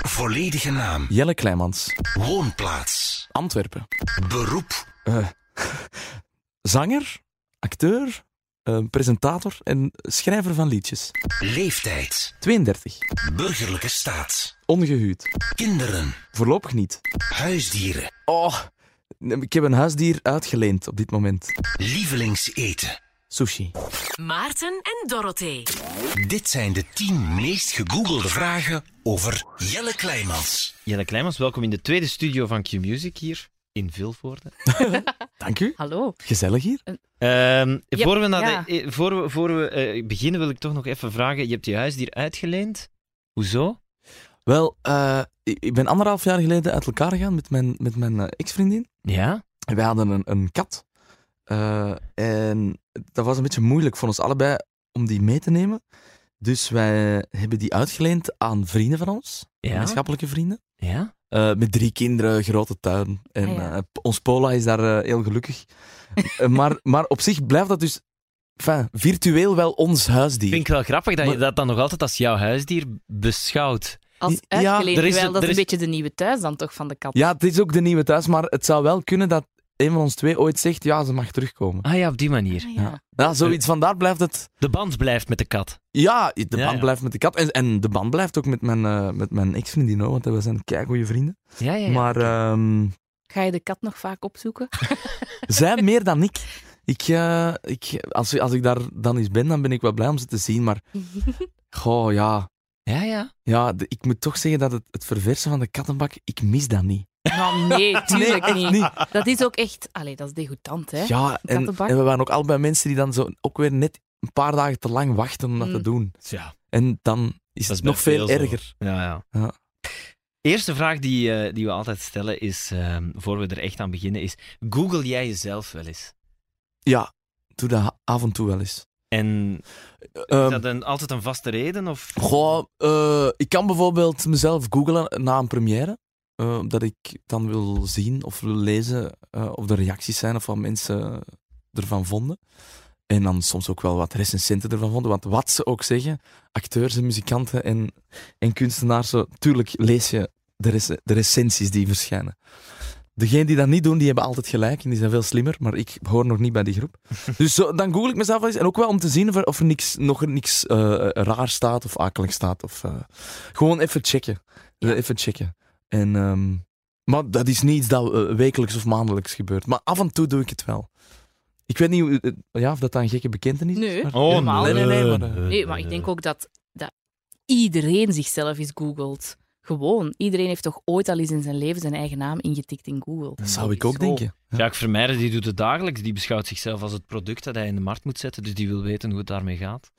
Volledige naam. Jelle Kleimans. Woonplaats. Antwerpen. Beroep. Eh, zanger, acteur, eh, presentator en schrijver van liedjes. Leeftijd. 32. Burgerlijke staat. Ongehuwd. Kinderen. Voorlopig niet. Huisdieren. Oh, ik heb een huisdier uitgeleend op dit moment. Lievelingseten. Sushi. Maarten en Dorothee. Dit zijn de 10 meest gegoogelde vragen over Jelle Kleimans. Jelle Kleimans, welkom in de tweede studio van Q-Music hier in Vilvoorde. Dank u. Hallo. Gezellig hier. Ehm, Ja, voor we, naar ja. de, eh, voor we, voor we eh, beginnen wil ik toch nog even vragen, je hebt je huisdier uitgeleend. Hoezo? Wel, eh, ik ben anderhalf jaar geleden uit elkaar gegaan met mijn, met mijn ex-vriendin. Ja? En wij hadden een, een kat. Eh, en dat was een beetje moeilijk voor ons allebei om die mee te nemen. Dus wij hebben die uitgeleend aan vrienden van ons, Ja? gemeenschappelijke vrienden. Ja? Eh, met drie kinderen, grote tuin. En Ah, ja. eh, ons Pola is daar eh, heel gelukkig. Maar, maar op zich blijft dat dus enfin, virtueel wel ons huisdier. Vind ik wel grappig dat je dat dan nog altijd als jouw huisdier beschouwt. Als Ja, uitgeleend, er is- wel, dat er is een beetje de nieuwe thuis dan toch van de kat. Ja, het is ook de nieuwe thuis, maar het zou wel kunnen dat een van ons twee ooit zegt, ja, ze mag terugkomen. Ah ja, op die manier. Ah, ja. Ja, ja zoiets. Vandaar blijft het... De band blijft met de kat. Ja, de Ja, band ja. blijft met de kat. En, en de band blijft ook met mijn, eh, met mijn ex-vriendin, hoor, want we zijn keigoede vrienden. Ja, ja, ja. Maar ehm, Ga je de kat nog vaak opzoeken? zij meer dan ik. Ik, eh, ik als, als ik daar dan eens ben, dan ben ik wel blij om ze te zien. Maar, goh, ja... Ja, ja. Ja, de- ik moet toch zeggen dat het, het verversen van de kattenbak, ik mis dat niet. Nou, nee, tuurlijk echt niet. niet. Dat is ook echt... Allee, dat is degoutant, hè? Ja, en, we waren ook allebei mensen die dan zo ook weer net een paar dagen te lang wachten om dat te Mm. doen. Ja. En dan is Dat het nog veel erger. Ja, ja. Ja. Eerste vraag die, eh, die we altijd stellen is, ehm, voor we er echt aan beginnen, is: Google jij jezelf wel eens? Ja, doe dat af en toe wel eens. En Ehm, is dat een, altijd een vaste reden? Of? Goh, eh, ik kan bijvoorbeeld mezelf googlen na een première. Eh, dat ik dan wil zien of wil lezen eh, of er reacties zijn of wat mensen ervan vonden. En dan soms ook wel wat recensenten ervan vonden. Want wat ze ook zeggen, acteurs en muzikanten en, en kunstenaars, zo, tuurlijk lees je de, rec- de recensies die verschijnen. Degenen die dat niet doen, die hebben altijd gelijk en die zijn veel slimmer, maar ik hoor nog niet bij die groep. Dus zo, dan google ik mezelf wel eens. En ook wel om te zien of er, niks, nog niks eh, raar staat of akelig staat. Of, eh, gewoon even checken. Ja. Even checken. En, ehm, maar dat is niet iets dat eh, wekelijks of maandelijks gebeurt. Maar af en toe doe ik het wel. Ik weet niet hoe, eh, ja, of dat dan een gekke bekentenis is. Nee. maar- Oh, Helemaal nee, nee, nee. nee, maar, eh, Nee, maar ik denk ook dat, dat iedereen zichzelf eens googelt. Gewoon. Iedereen heeft toch ooit al eens in zijn leven zijn eigen naam ingetikt in Google. dat zou ik ook denken. Ja. Jacques Vermeijden die doet het dagelijks. Die beschouwt zichzelf als het product dat hij in de markt moet zetten. Dus die wil weten hoe het daarmee gaat.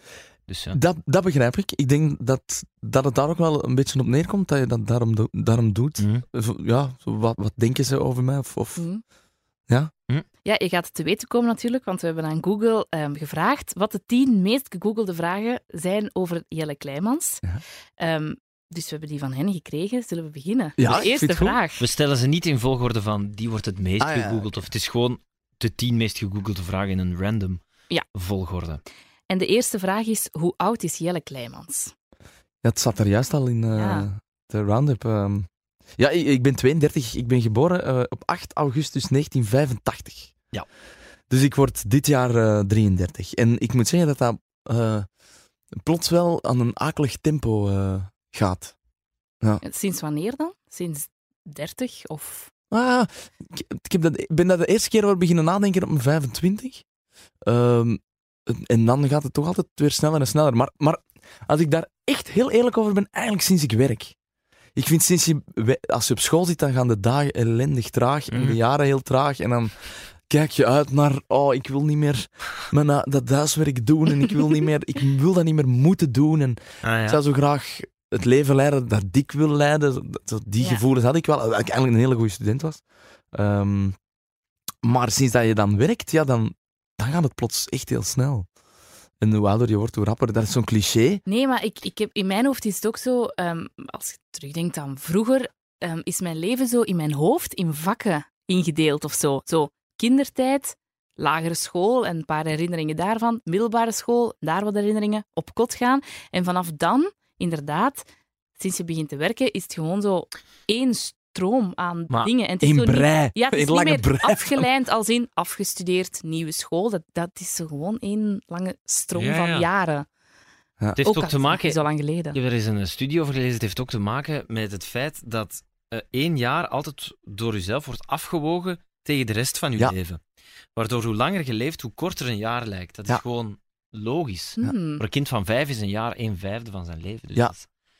Dus ja. Dat, dat begrijp ik. Ik denk dat, dat het daar ook wel een beetje op neerkomt, dat je dat daarom, do- daarom doet. Mhm. Ja, wat, wat denken ze over mij? Of, of... Hm. Ja? Hm. Ja, je gaat het te weten komen natuurlijk, want we hebben aan Google ehm, gevraagd wat de tien meest gegoogelde vragen zijn over Jelle Kleimans. Ja. Ehm, dus we hebben die van hen gekregen. Zullen we beginnen? Ja, de eerste goed. vraag. We stellen ze niet in volgorde van die wordt het meest Ah, ja, gegoogeld. Of het is gewoon de tien meest gegoogelde vragen in een random Ja. volgorde. En de eerste vraag is, hoe oud is Jelle Kleimans? Ja, het zat er juist al in eh, Ja. de roundup. ehm. Ja, ik, ik ben 32. Ik ben geboren eh, op 8 augustus 1985. Ja. Dus ik word dit jaar eh, 33. En ik moet zeggen dat dat eh, plots wel aan een akelig tempo eh, gaat. Sinds wanneer dan? Sinds 30 of... Ah, ik, ik heb dat, ik ben dat de eerste keer over beginnen nadenken op mijn 25. Ehm, en- en dan gaat het toch altijd weer sneller en sneller. Maar, maar als ik daar echt heel eerlijk over ben, eigenlijk sinds ik werk. Ik vind sinds je, als je op school zit, dan gaan de dagen ellendig traag en de Mhm. jaren heel traag. En dan kijk je uit naar, oh, ik wil niet meer mijn, eh, dat huiswerk doen en ik wil, niet meer, ik wil dat niet meer moeten doen. En Ah, ik zou zo graag het leven leiden dat ik wil leiden. Die Ja. gevoelens had ik wel, dat ik eigenlijk een hele goede student was. Ehm, maar sinds dat je dan werkt, ja, dan, dan gaat het plots echt heel snel. En hoe je wordt, hoe rapper. Dat is zo'n cliché. Nee, maar ik, ik heb, in mijn hoofd is het ook zo, ehm, als je terugdenkt aan vroeger, ehm, is mijn leven zo in mijn hoofd in vakken ingedeeld of zo. Zo, kindertijd, lagere school en een paar herinneringen daarvan, middelbare school, daar wat herinneringen, op kot gaan. En vanaf dan, inderdaad, sinds je begint te werken, is het gewoon zo één stroom aan Maar dingen. En het is Eén zo niet- brei. ja, het is niet meer brei. afgeleid als in afgestudeerd, nieuwe school. Dat, dat is gewoon één lange stroom Ja, van ja. jaren. Het heeft ook te is het maken... niet zo lang geleden. Ik heb er eens een studie over gelezen. Het heeft ook te maken met het feit dat eh, één jaar altijd door jezelf wordt afgewogen tegen de rest van je Ja. leven. Waardoor hoe langer je leeft, hoe korter een jaar lijkt. Dat Ja. is gewoon logisch. Hmm. Voor een kind van vijf is een jaar een vijfde van zijn leven. Dus Ja.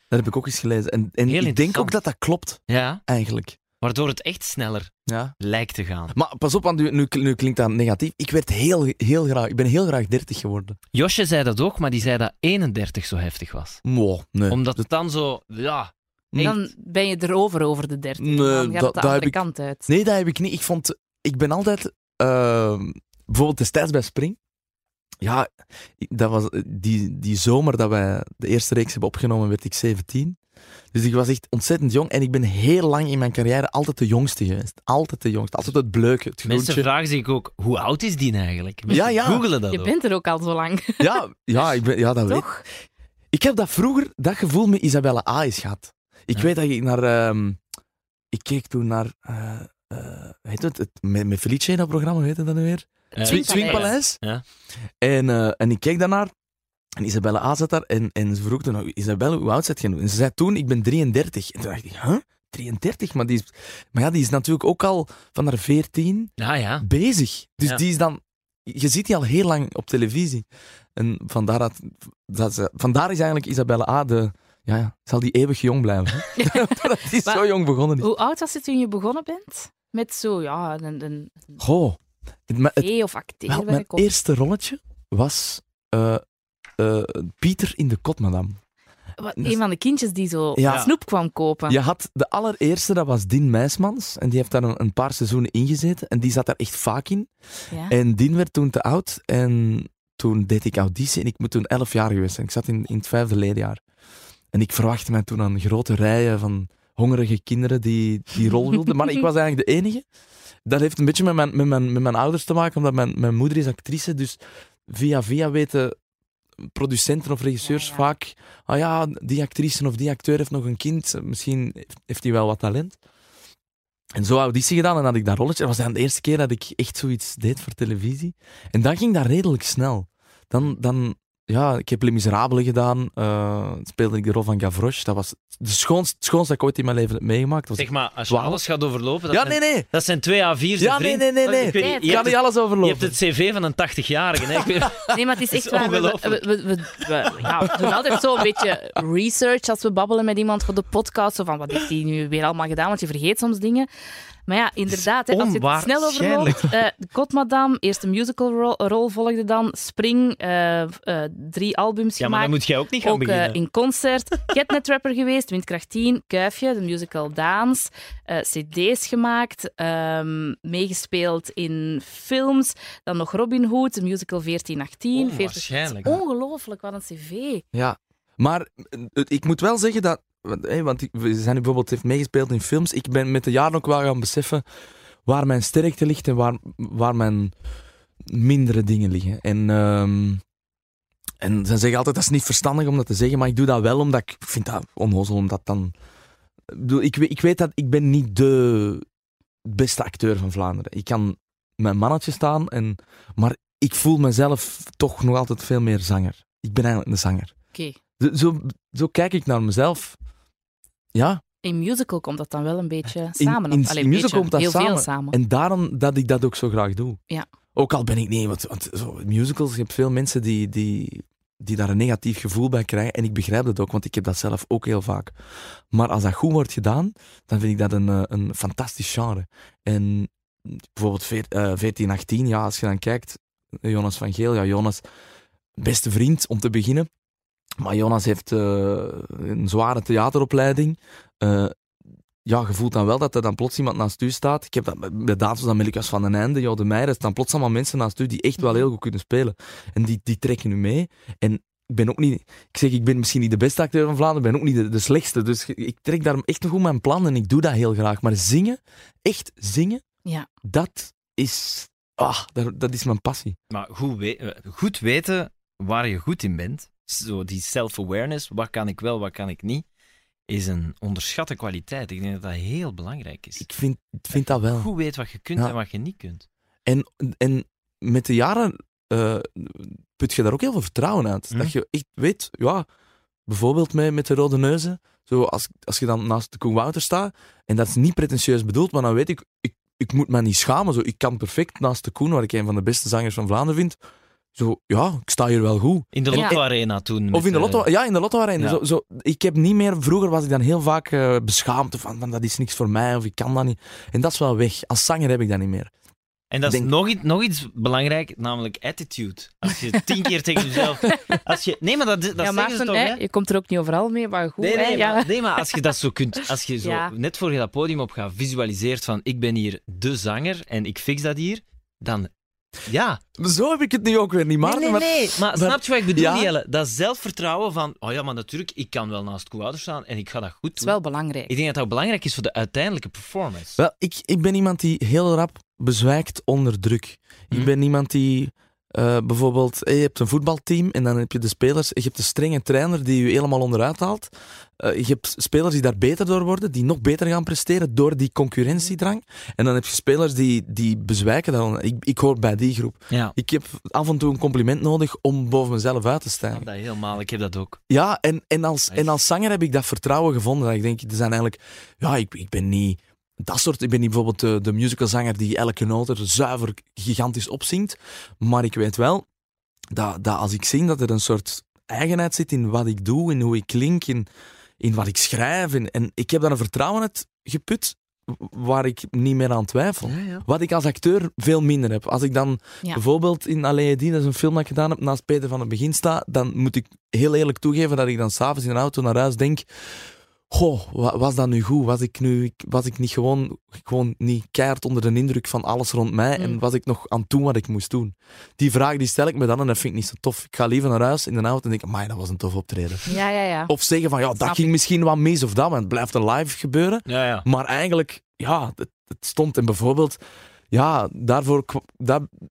Dat heb ik ook eens gelezen. En, en Heel ik denk ook dat dat klopt, ja, eigenlijk. waardoor het echt sneller Ja. lijkt te gaan. Maar pas op, want nu, nu, nu klinkt dat negatief. Ik werd heel, heel graag... Ik ben heel graag 30 geworden. Josje zei dat ook, maar die zei dat 31 zo heftig was. Wow, nee. Omdat het dan zo... Ja, echt. Dan ben je erover over de dertig. Nee, dan gaat dat- het de andere ik- kant uit. Nee, dat heb ik niet. Ik vond... Ik ben altijd... ehm, bijvoorbeeld destijds bij Spring. Ja, dat was die, die zomer dat wij de eerste reeks hebben opgenomen, werd ik 17. Dus ik was echt ontzettend jong. En ik ben heel lang in mijn carrière altijd de jongste geweest. Altijd de jongste. Altijd het bleuke, het Mensen groentje. vragen zich ook, hoe oud is die eigenlijk? Mensen Ja, ja. googelen dat Je ook. bent er ook al zo lang, Ja, ja, ik ben, ja dat weet ik. toch? Ik heb dat vroeger, dat gevoel met Isabelle A. is gehad. Ik Ja. weet dat ik naar... ehm, ik keek toen naar... eh eh, heet het, het? Met, met Felice, dat programma, weet je dat nu weer? Eh, Swing- Swingpaleis. Swingpaleis. Ja. En, eh, en ik keek daarnaar. En Isabelle A. zat daar. En, en ze vroeg toen, Isabelle, hoe oud zit je nu? En ze zei toen, ik ben 33. En toen dacht ik, huh? 33? Maar, die is, maar ja, die is natuurlijk ook al van haar 14 Ja, ja. bezig. Dus Ja. die is dan... Je ziet die al heel lang op televisie. En vandaar, dat, dat ze, vandaar is eigenlijk Isabelle A. de... Ja, ja, zal die eeuwig jong blijven. dat is Maar- zo jong begonnen. Is. Hoe oud was je toen je begonnen bent? Met zo, ja, een, een Goh. Het, of wel, acteerwerk? mijn eerste rolletje was eh, eh, Pieter in de Kot, madame. Wat, een van de kindjes die zo Ja. snoep kwam kopen. Je had de allereerste, dat was Dien Meismans. En die heeft daar een, een paar seizoenen ingezeten. En die zat daar echt vaak in. Ja. En Dien werd toen te oud. En toen deed ik auditie. En ik moet toen elf jaar geweest zijn. Ik zat in, in het vijfde leerjaar. En ik verwachtte mij toen aan grote rijen van hongerige kinderen die die rol wilden. Maar ik was eigenlijk de enige. Dat heeft een beetje met mijn, met mijn, met mijn ouders te maken, omdat mijn, mijn moeder is actrice. Dus via via weten producenten of regisseurs Ja, ja. vaak... Ah ja, die actrice of die acteur heeft nog een kind. Misschien heeft, heeft hij wel wat talent. En zo auditie gedaan en had ik dat rolletje. Dat was dan de eerste keer dat ik echt zoiets deed voor televisie. En dan ging dat redelijk snel. Dan, dan ja, ik heb Les Miserables gedaan. eh, speelde ik de rol van Gavroche. Dat was de schoonste, het schoonste dat ik ooit in mijn leven heb meegemaakt. Dat Zeg maar, als je alles gaat overlopen, dat, ja, zijn, nee, nee. dat zijn twee A4's. Ja, nee, nee, nee, nee. Ik weet je, kan niet alles je overlopen. hebt het cv van een 80-jarige. hè. Ik weet- Nee, maar het is echt is waar. We, we, ongelooflijk. we, we- we- ja, we doen altijd zo een beetje research als we babbelen met iemand voor de podcast. Zo van, wat heeft hij nu weer allemaal gedaan? Want je vergeet soms dingen. Maar ja, inderdaad, hè, als je het snel overloopt. eh de Kotmadam, eerste musical rol, rol volgde dan. Spring, eh, eh, drie albums ja, maar dan gemaakt. moet jij ook niet gaan Ook eh, beginnen. in concert. Catnet Rapper geweest, Windkracht 10, Kuifje, de musical Daans. eh, CD's gemaakt, ehm, meegespeeld in films. Dan nog Robin Hood, de musical 1418. 40 Onwaarschijnlijk. Ongelooflijk, wat een cv. Ja, maar ik moet wel zeggen dat... Want, hé, want ik- we zijn bijvoorbeeld heeft meegespeeld in films. Ik ben met de jaren ook wel gaan beseffen waar mijn sterkte ligt en waar, waar mijn mindere dingen liggen. En, ehm, en ze zeggen altijd, dat is niet verstandig om dat te zeggen, maar ik doe dat wel omdat ik, vind dat onnozel, omdat dan... Ik, ik, weet- dat ik ben niet de beste acteur van Vlaanderen. Ik kan mijn mannetje staan, en, maar ik voel mezelf toch nog altijd veel meer zanger. Ik ben eigenlijk een zanger. Oké. Zo, zo kijk ik naar mezelf. Ja, In musical komt dat dan wel een beetje samen. in, allee, in musical beetje, komt dat heel samen. veel samen. En daarom dat ik dat ook zo graag doe. Ja. Ook al ben ik niet, want, want zo, musicals, je hebt veel mensen die, die, die daar een negatief gevoel bij krijgen. En ik begrijp dat ook, want ik heb dat zelf ook heel vaak. Maar als dat goed wordt gedaan, dan vind ik dat een, eh, een fantastisch genre. En bijvoorbeeld veer- eh, 14, 18, ja, als je dan kijkt, Jonas van Geel, ja, Jonas, beste vriend om te beginnen. Maar Jonas heeft eh, een zware theateropleiding. Eh, ja, je voelt dan wel dat er dan plots iemand naast u staat. Ik heb dat met- met dansers dan Melikas van den Einde, Jo de Meijer. Er staan plots allemaal mensen naast u die echt wel heel goed kunnen spelen. En die, die trekken u mee. En ik ben ook niet... Ik zeg, ik ben misschien niet de beste acteur van Vlaanderen, ik ben ook niet de, de slechtste. Dus ik trek daar echt nog goed mijn plan en ik doe dat heel graag. Maar zingen, echt zingen, Ja. dat is... Ah, dat, dat is mijn passie. Maar goed, we- goed weten waar je goed in bent. Zo die self-awareness. Wat kan ik wel, wat kan ik niet. is een onderschatte kwaliteit. Ik denk dat dat heel belangrijk is. Ik vind, ik vind dat wel. Goed weet wat je kunt Ja. en wat je niet kunt. En, en met de jaren eh, put je daar ook heel veel vertrouwen uit. Mhm. Dat je echt weet, ja, bijvoorbeeld met, met de rode neuzen, zo als, als je dan naast de Koen Wouter staat, en dat is niet pretentieus bedoeld, maar dan weet ik, ik, ik moet me niet schamen. Zo, ik kan perfect naast de Koen, waar ik een van de beste zangers van Vlaanderen vind, zo, ja, ik sta hier wel goed. In de Lotto Arena toen. Of in de eh, lotto, ja, in de lotto arena. Ja. Zo, zo, ik heb niet meer, vroeger was ik dan heel vaak eh, beschaamd van, van dat is niks voor mij of ik kan dat niet. En dat is wel weg. Als zanger heb ik dat niet meer. En dat is denk- nog, iets- nog iets belangrijk, namelijk attitude. Als je tien keer tegen jezelf... Als je, nee, maar dat, dat ja, zeggen Maarten, ze toch, hè, hè? je komt er ook niet overal mee, maar goed. Nee, hè, nee, ja. maar, nee, maar als je dat zo kunt, als je zo Ja. net voor je dat podium op gaat, visualiseert van ik ben hier de zanger en ik fix dat hier, dan ja. Zo heb ik het nu ook weer niet, Maarten. nee, maar- nee, nee. Maar, snap je wat ik bedoel, Ja. Jelle? Dat zelfvertrouwen van, oh ja, maar natuurlijk, ik kan wel naast co staan en ik ga dat goed Het is doen. wel belangrijk. Ik denk dat dat belangrijk is voor de uiteindelijke performance. Wel, ik, ik ben iemand die heel rap bezwijkt onder druk. Mhm. Ik ben iemand die eh, bijvoorbeeld, hey, je hebt een voetbalteam en dan heb je de spelers, je hebt een strenge trainer die je helemaal onderuit haalt. Eh, je hebt spelers die daar beter door worden, die nog beter gaan presteren door die concurrentiedrang. En dan heb je spelers die, die bezwijken. Dan, ik, ik hoor bij die groep. Ja, Ik heb af en toe een compliment nodig om boven mezelf uit te stijgen. dat helemaal. Ik heb dat ook. Ja, en, en, als, en als zanger heb ik dat vertrouwen gevonden. Dat ik denk, er zijn eigenlijk... Ja, ik, ik ben niet... Dat soort... Ik ben niet bijvoorbeeld de, de musicalzanger die elke noot er zuiver gigantisch opzingt. Maar ik weet wel dat, dat als ik zing, dat er een soort eigenheid zit in wat ik doe, in hoe ik klink, in, in wat ik schrijf. En, en ik heb daar een vertrouwen uit geput waar ik niet meer aan twijfel. Ja, ja. Wat ik als acteur veel minder heb. Als ik dan Ja. bijvoorbeeld in Allee die, dat is een film dat ik gedaan heb, naast Peter van het Begin sta, dan moet ik heel eerlijk toegeven dat ik dan s'avonds in de auto naar huis denk Goh, wa- was dat nu goed? Was ik, nu, was ik niet gewoon, gewoon niet keihard onder de indruk van alles rond mij en Mm. was ik nog aan het doen wat ik moest doen? Die vraag die stel ik me dan en dat vind ik niet zo tof. Ik ga liever naar huis in de auto en denk, amai, dat was een tof optreden. Ja, ja, ja. Of zeggen van, ja, dat Snap ging ik. misschien wat mis of dat, maar het blijft een live gebeuren. Ja, ja. Maar eigenlijk, ja, het, het stond. En bijvoorbeeld, ja, daarvoor,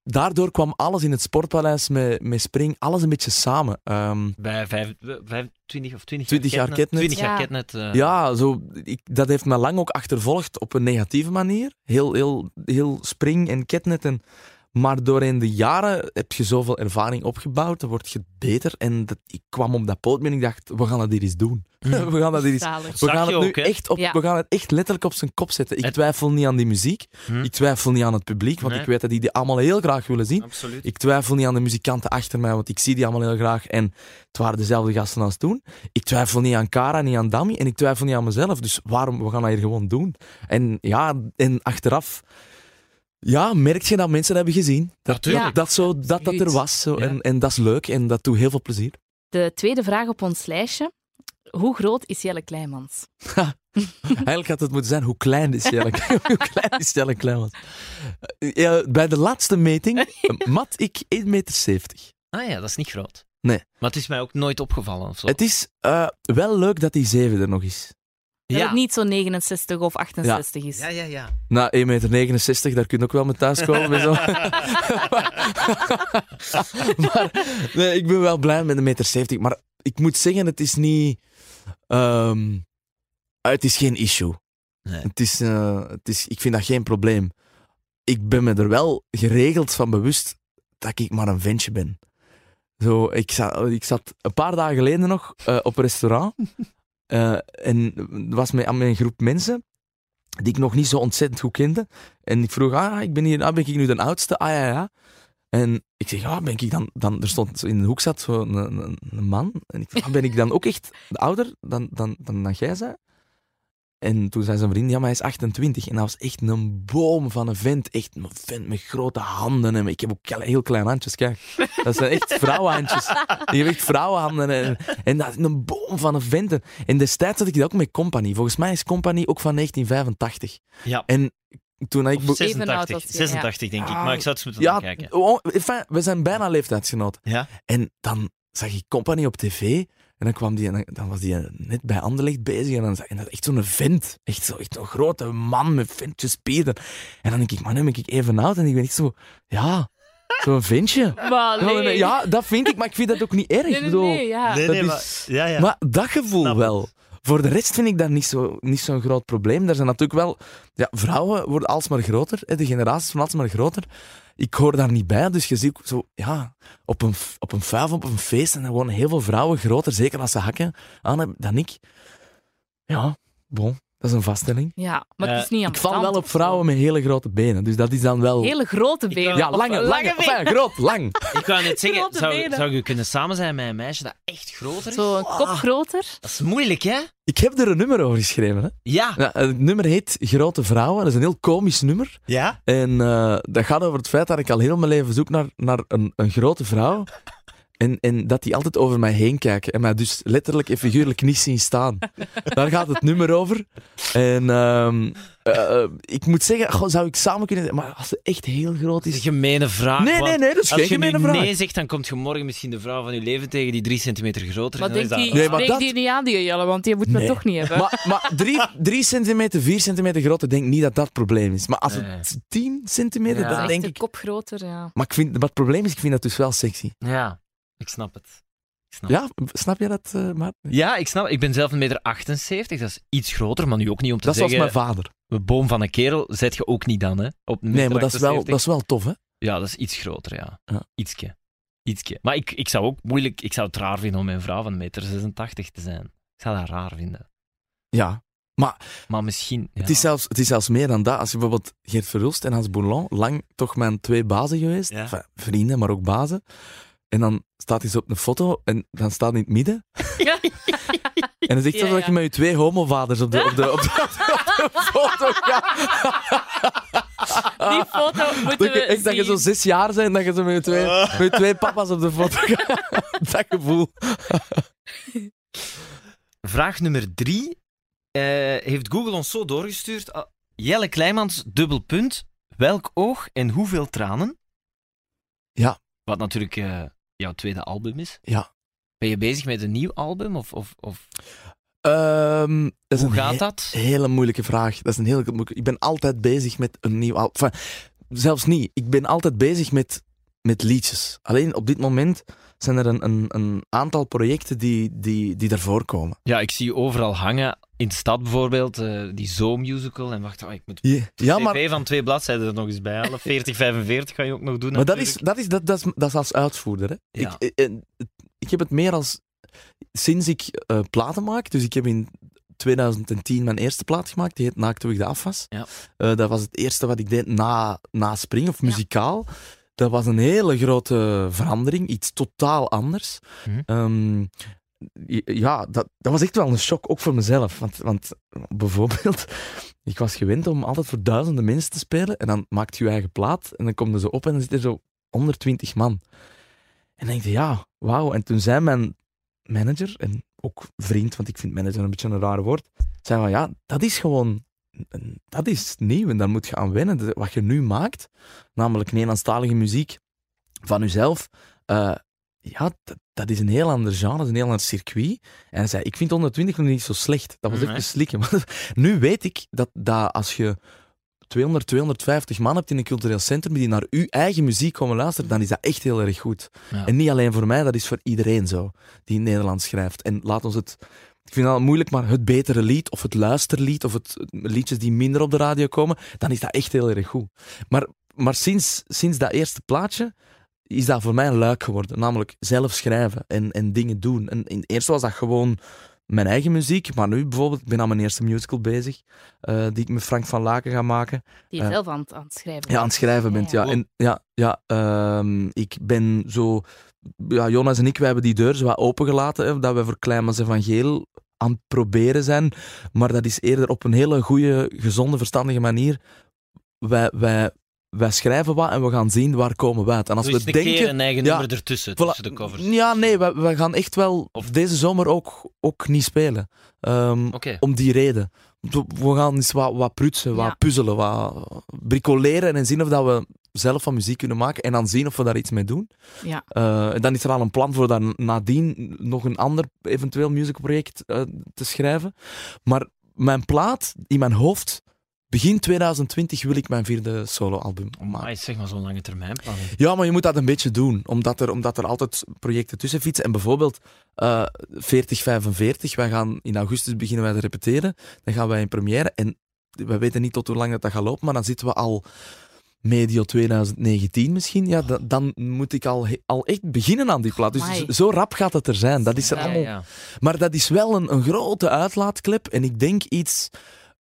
daardoor kwam alles in het Sportpaleis met, met Spring, alles een beetje samen. Ehm, Bij vijf, vijf, 20 of 20, 20 jaar Ketnet. 20 jaar Ja. Ketnet. eh, ja, zo, ik, dat heeft me lang ook achtervolgd op een negatieve manier. Heel, heel, heel Spring en Ketnet. En, maar doorheen de jaren heb je zoveel ervaring opgebouwd, dan word je beter. En dat, ik kwam op dat podium en ik dacht, we gaan dat hier eens doen. Mhm. we gaan dat hier eens Zalig. We gaan, het nu ook, echt op, Ja. we gaan het echt letterlijk op zijn kop zetten. Ik twijfel niet aan die muziek. Hm. Ik twijfel niet aan het publiek, want Nee. ik weet dat die die allemaal heel graag willen zien. Absoluut. Ik twijfel niet aan de muzikanten achter mij, want ik zie die allemaal heel graag. En het waren dezelfde gasten als toen. Ik twijfel niet aan Cara, niet aan Dami. En ik twijfel niet aan mezelf. Dus waarom? We gaan dat hier gewoon doen. En ja, en achteraf... Ja, merk je dat mensen dat hebben gezien. Dat, Natuurlijk. dat, zo, dat, dat er was. Zo. Ja. En, en dat is leuk en dat doet heel veel plezier. De tweede vraag op ons lijstje. Hoe groot is Jelle Kleimans? Eigenlijk had het moeten zijn, hoe klein is Jelle, hoe klein is Jelle Kleimans? Eh, Ja, bij de laatste meting eh, mat ik 1,70 meter. Ah ja, dat is niet groot. Nee. Maar het is mij ook nooit opgevallen of zo. Het is eh, wel leuk dat die 7 er nog is. Dat ja. het niet zo 69 of 68 is. ja, ja, ja. Na 1,69 meter, daar kun je ook wel mee thuiskomen. met zo. maar nee, ik ben wel blij met een meter 70. Maar ik moet zeggen, het is niet... ehm, het is geen issue. Nee. Het is, eh, het is, ik vind dat geen probleem. Ik ben me er wel geregeld van bewust dat ik maar een ventje ben. Zo, ik, zat, ik zat een paar dagen geleden nog eh, op een restaurant. Eh, en was met, met een groep mensen die ik nog niet zo ontzettend goed kende. En ik vroeg, ah, ik ben, hier, ah, ben ik nu de oudste? Ah, ja, ja. En ik zeg, ja, ben ik dan... dan er stond in de hoek zat zo een, een, een man. En ik vroeg, ah, ben ik dan ook echt ouder dan, dan, dan, dan jij zei? En toen zei zijn vriend, ja, maar hij is 28. En dat was echt een boom van een vent. Echt een vent met grote handen. En ik heb ook heel kleine handjes, kijk. Dat zijn echt vrouwenhandjes. Ik heb echt vrouwenhanden. En, en dat is een boom van een vent. En destijds had ik dat ook met Company. Volgens mij is Company ook van 1985. Ja. En toen ik... Of be- Even oud 86, als je, 86 denk ik. Ah, Maar ik zou het moeten Ja, nakijken. oh, we zijn bijna leeftijdsgenoten. Ja? En dan zag ik Company op tv. En dan, kwam die, en dan- dan was die net bij Anderlecht bezig. En dan zag en dat echt zo'n vent. Echt zo'n echt zo'n grote man met ventjes spieren. En dan denk ik, man, nu ben ik even oud. En ik ben echt zo, ja, zo'n ventje. Maar Ja, nee. nee, Ja, dat vind ik, maar ik vind dat ook niet erg. Nee, nee, nee, ja. Nee, dat nee, is- maar... Ja, ja. Maar dat gevoel Snap wel. voor de rest vind ik dat niet zo'n niet zo'n groot probleem. Er zijn natuurlijk wel... Ja, vrouwen worden alsmaar groter. Hè, de generaties worden alsmaar groter. Ik hoor daar niet bij, dus je ziet zo... Ja, op een, op een op een feest, zijn er gewoon heel veel vrouwen groter. Zeker als ze hakken aan hebben dan ik. Ja, bon. Dat is een vaststelling. Ja, maar het Eh, is niet Ik val wel op vrouwen met hele grote benen. Dus dat is dan wel... Hele grote benen. Ja, lange, lange, benen. enfin, groot, lang. Ik wou net zeggen, Grote zou, benen. zou je kunnen samen zijn met een meisje dat echt groter is? Zo een kop groter. Dat is moeilijk, hè? Ik heb er een nummer over geschreven. Hè. Ja. Ja, het nummer heet Grote Vrouwen. Dat is een heel komisch nummer. Ja? En eh, dat gaat over het feit dat ik al heel mijn leven zoek naar, naar een, een grote vrouw. En, en dat die altijd over mij heen kijken. En mij dus letterlijk en figuurlijk niet zien staan. Daar gaat het nummer over. En ehm, eh, eh, ik moet zeggen, goh, zou ik samen kunnen... Maar als ze echt heel groot Dat is een gemene vraag. Nee, nee, nee, dat is Als geen gemene vraag. nee zegt, dan komt je morgen misschien de vrouw van je leven tegen die drie centimeter groter Maar is. Dan denk die, dat- Nee, maar denk dat- die niet aan, die Jelle, want die moet me toch niet hebben. Maar, maar drie, drie centimeter, vier centimeter groter, denk ik niet dat dat het probleem is. Maar als Nee. het tien centimeter, Ja. dan denk ik... kop groter, ja. Maar ik vind, maar het probleem is, ik vind dat dus wel sexy. Ja, ik snap het. Ik snap Ja, snap je dat, eh Maarten? Ja, ik snap. Ik ben zelf een meter 78, dat is iets groter, maar nu ook niet om te Dat is zoals zeggen... mijn vader. Een boom van een kerel zet je ook niet dan, hè? Op Nee, maar dat is, wel, 78. dat is wel tof, hè? Ja, dat is iets groter, ja. Ja. Ietske. Ietske. Maar ik, ik zou ook moeilijk... Ik zou het raar vinden om mijn vrouw van meter 86 te zijn. Ik zou dat raar vinden. Ja. Maar misschien... Ja. Het, is zelfs, het is zelfs meer dan dat. Als je bijvoorbeeld Geert Verhulst en Hans Boulon, lang toch mijn twee bazen geweest. Ja. Enfin, vrienden, maar ook bazen. En dan staat hij zo op een foto en dan staat hij in het midden. En dan zegt hij Ja, dat ja. je met je twee homovaders op de, op de, op de, op de foto gaat. Die foto moeten Dat je, we echt, dat je zo zes jaar bent en dat je zo met je twee, met je twee papa's op de foto gaat. Dat gevoel. Vraag nummer drie eh, heeft Google ons zo doorgestuurd. Ah, Jelle Kleimans, dubbel punt. Welk oog en hoeveel tranen? Ja. Wat natuurlijk eh, jouw tweede album is. Ja. Ben je bezig met een nieuw album? Of, of, of Ehm, dat hoe gaat he- dat? hele moeilijke vraag. Dat is een moeilijke... Ik ben altijd bezig met een nieuw album. Enfin, zelfs niet. Ik ben altijd bezig met, met liedjes. Alleen op dit moment zijn er een, een, een aantal projecten die, die, die daarvoor komen. Ja, ik zie overal hangen. In de stad bijvoorbeeld, eh, die Zo-musical. En wacht, oh, ik moet Ja, ja maar, van twee bladzijden er nog eens bij halen. 40, 45 ga je ook nog doen. maar dat, is, dat, is, dat, dat, is, dat is als uitvoerder. Hè. Ja. Ik, eh, eh, ik heb het meer als... Sinds ik platen maak, dus ik heb in 2010 mijn eerste plaat gemaakt, die heet Naakt Hoe ik de afwas. Ja. Dat was het eerste wat ik deed na, na Spring, of muzikaal. Dat was een hele grote verandering, iets totaal anders. J- ja, dat, dat was echt wel een shock, ook voor mezelf. Want, want bijvoorbeeld, ik was gewend om altijd voor duizenden mensen te spelen. En dan maakt je je eigen plaat en dan komen ze op en dan zit er zo 120 man. En dan denk je, ja, wauw. En toen zei mijn manager, en ook vriend, want ik vind manager een beetje een raar woord, zei van ja, dat is gewoon, dat is nieuw en daar moet je aan wennen. Wat je nu maakt, namelijk Nederlandstalige muziek van jezelf, eh, ja, dat, dat is een heel ander genre, dat is een heel ander circuit. En hij zei, ik vind 120 nog niet zo slecht. Dat was Nee. even slikken. Maar nu weet ik dat, dat als je 200, 250 man hebt in een cultureel centrum die naar uw eigen muziek komen luisteren, dan is dat echt heel erg goed. Ja. En niet alleen voor mij, dat is voor iedereen zo, die in Nederland schrijft. En laat ons het... Ik vind dat moeilijk, maar het betere lied, of het luisterlied, of het liedjes die minder op de radio komen, dan is dat echt heel erg goed. Maar, maar sinds, sinds dat eerste plaatje is dat voor mij een luik geworden. Namelijk zelf schrijven en, en dingen doen. En eerst was dat gewoon mijn eigen muziek, maar nu bijvoorbeeld, ik ben aan mijn eerste musical bezig, eh, die ik met Frank van Laken ga maken. Die je Eh, zelf aan, het- aan het schrijven Ja, aan het schrijven bent, ja. ja. En, ja, ja ehm, ik ben zo... Ja, Jonas en ik, wij hebben die deur zo wat opengelaten, hè, dat we voor Kleinmans Evangeel aan het proberen zijn. Maar dat is eerder op een hele goede, gezonde, verstandige manier. Wij, wij, wij schrijven wat en we gaan zien waar komen we uit. En als Dus we een denken... keer een eigen Ja, nummer ertussen, Voilà. tussen de covers. Ja, nee, we, we gaan echt wel Of- deze zomer ook, ook niet spelen. Ehm, Oké. om die reden. We we gaan eens wat, wat prutsen, wat Ja. puzzelen, wat bricoleren en zien of dat we zelf van muziek kunnen maken en dan zien of we daar iets mee doen. Ja. Eh, en dan is er al een plan voor daar nadien nog een ander eventueel musicalproject eh, te schrijven. Maar mijn plaat in mijn hoofd, begin 2020 wil ik mijn vierde soloalbum maken. Maar zeg maar zo'n lange termijn planning. Ja, maar je moet dat een beetje doen, omdat er, omdat er altijd projecten tussen fietsen. En bijvoorbeeld eh 4045, wij gaan in augustus beginnen wij te repeteren. Dan gaan wij in première en we weten niet tot hoe lang dat, dat gaat lopen, maar dan zitten we al medio 2019 misschien. Ja, da- dan moet ik al, al echt beginnen aan die plaat. Dus Amai. zo- rap gaat het er zijn. Dat is er Ja, allemaal ja. maar dat is wel een, een grote uitlaatklep. En ik denk iets,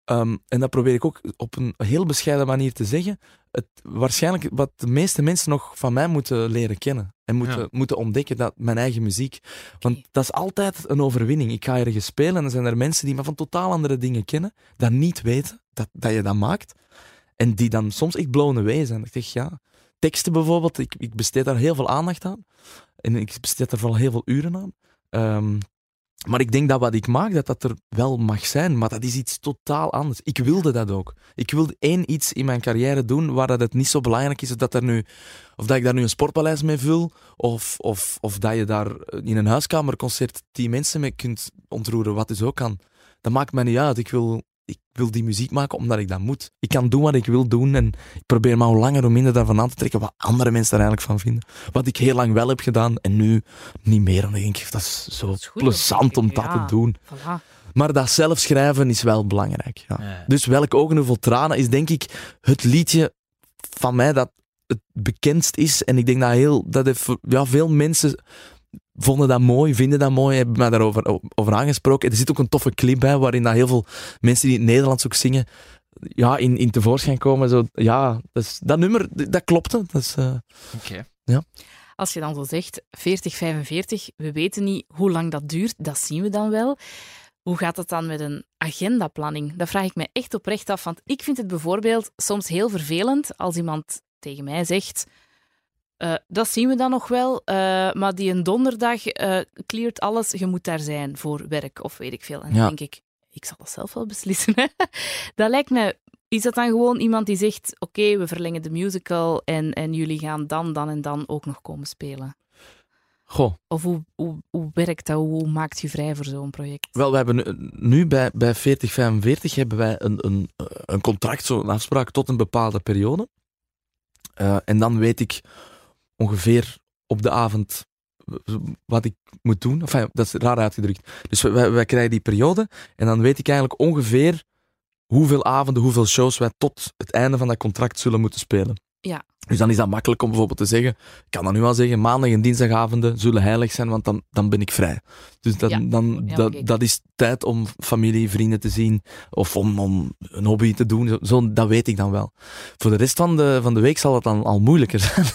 ehm, en dat probeer ik ook op een heel bescheiden manier te zeggen. Het, waarschijnlijk wat de meeste mensen nog van mij moeten leren kennen. En moeten, Ja. moeten ontdekken, dat mijn eigen muziek. Want dat is altijd een overwinning. Ik ga ergens spelen en dan zijn er mensen die me van totaal andere dingen kennen. Dat niet weten dat, dat je dat maakt. En die dan soms echt blown away zijn. Ik zeg, ja, teksten bijvoorbeeld, ik, ik besteed daar heel veel aandacht aan. En ik besteed daar vooral heel veel uren aan. Ehm, maar ik denk dat wat ik maak, dat dat er wel mag zijn. Maar dat is iets totaal anders. Ik wilde dat ook. Ik wilde één iets in mijn carrière doen waar dat het niet zo belangrijk is dat, er nu, of dat ik daar nu een sportpaleis mee vul. Of, of, of dat je daar in een huiskamerconcert tien mensen mee kunt ontroeren, wat dus ook kan. Dat maakt mij niet uit. Ik wil, ik wil die muziek maken omdat ik dat moet. Ik kan doen wat ik wil doen en ik probeer me hoe langer hoe minder daarvan aan te trekken wat andere mensen er eigenlijk van vinden. Wat ik heel lang wel heb gedaan en nu niet meer. En dan denk ik, dat is zo Dat is goed plezant om dat te doen. Voilà. Maar dat zelf schrijven is wel belangrijk. Ja. Ja. Dus Welke Ogen Hoeveel Tranen is denk ik het liedje van mij dat het bekendst is. En ik denk dat, heel, dat heeft, ja, veel mensen vonden dat mooi, vinden dat mooi, hebben mij daarover over aangesproken. Er zit ook een toffe clip bij, waarin dat heel veel mensen die in het Nederlands ook zingen, ja, in, in tevoorschijn komen. Zo, ja, dat, is- dat nummer, dat klopte. Dat is, eh, Oké. Als je dan zo zegt, 40, 45, we weten niet hoe lang dat duurt, dat zien we dan wel. Hoe gaat het dan met een agendaplanning? Dat vraag ik me echt oprecht af, want ik vind het bijvoorbeeld soms heel vervelend als iemand tegen mij zegt, eh, dat zien we dan nog wel, eh, maar die een donderdag eh cleart alles, je moet daar zijn voor werk of weet ik veel. En dan Ja. denk ik, ik zal dat zelf wel beslissen. hè. dat lijkt me is dat dan gewoon iemand die zegt: Oké, we verlengen de musical en, en jullie gaan dan, dan en dan ook nog komen spelen? goh, Of hoe, hoe, hoe werkt dat? Hoe maakt je vrij voor zo'n project? Wel, we hebben nu, nu bij, bij 4045 hebben wij een, een, een contract, zo'n afspraak tot een bepaalde periode. En dan weet ik ongeveer op de avond wat ik moet doen. Dat is raar uitgedrukt. Dus wij krijgen die periode en dan weet ik eigenlijk ongeveer hoeveel avonden, hoeveel shows wij tot het einde van dat contract zullen moeten spelen. Ja. Dus dan is dat makkelijk om bijvoorbeeld te zeggen, ik kan dat nu al zeggen, maandag en dinsdagavonden zullen heilig zijn, want dan, dan ben ik vrij. Dus dat, Ja. dan, Ja, dat, dat is tijd om familie, vrienden te zien, of om, om een hobby te doen, zo, zo- dat weet ik dan wel. Voor de rest van de, van de week zal het dan al moeilijker zijn.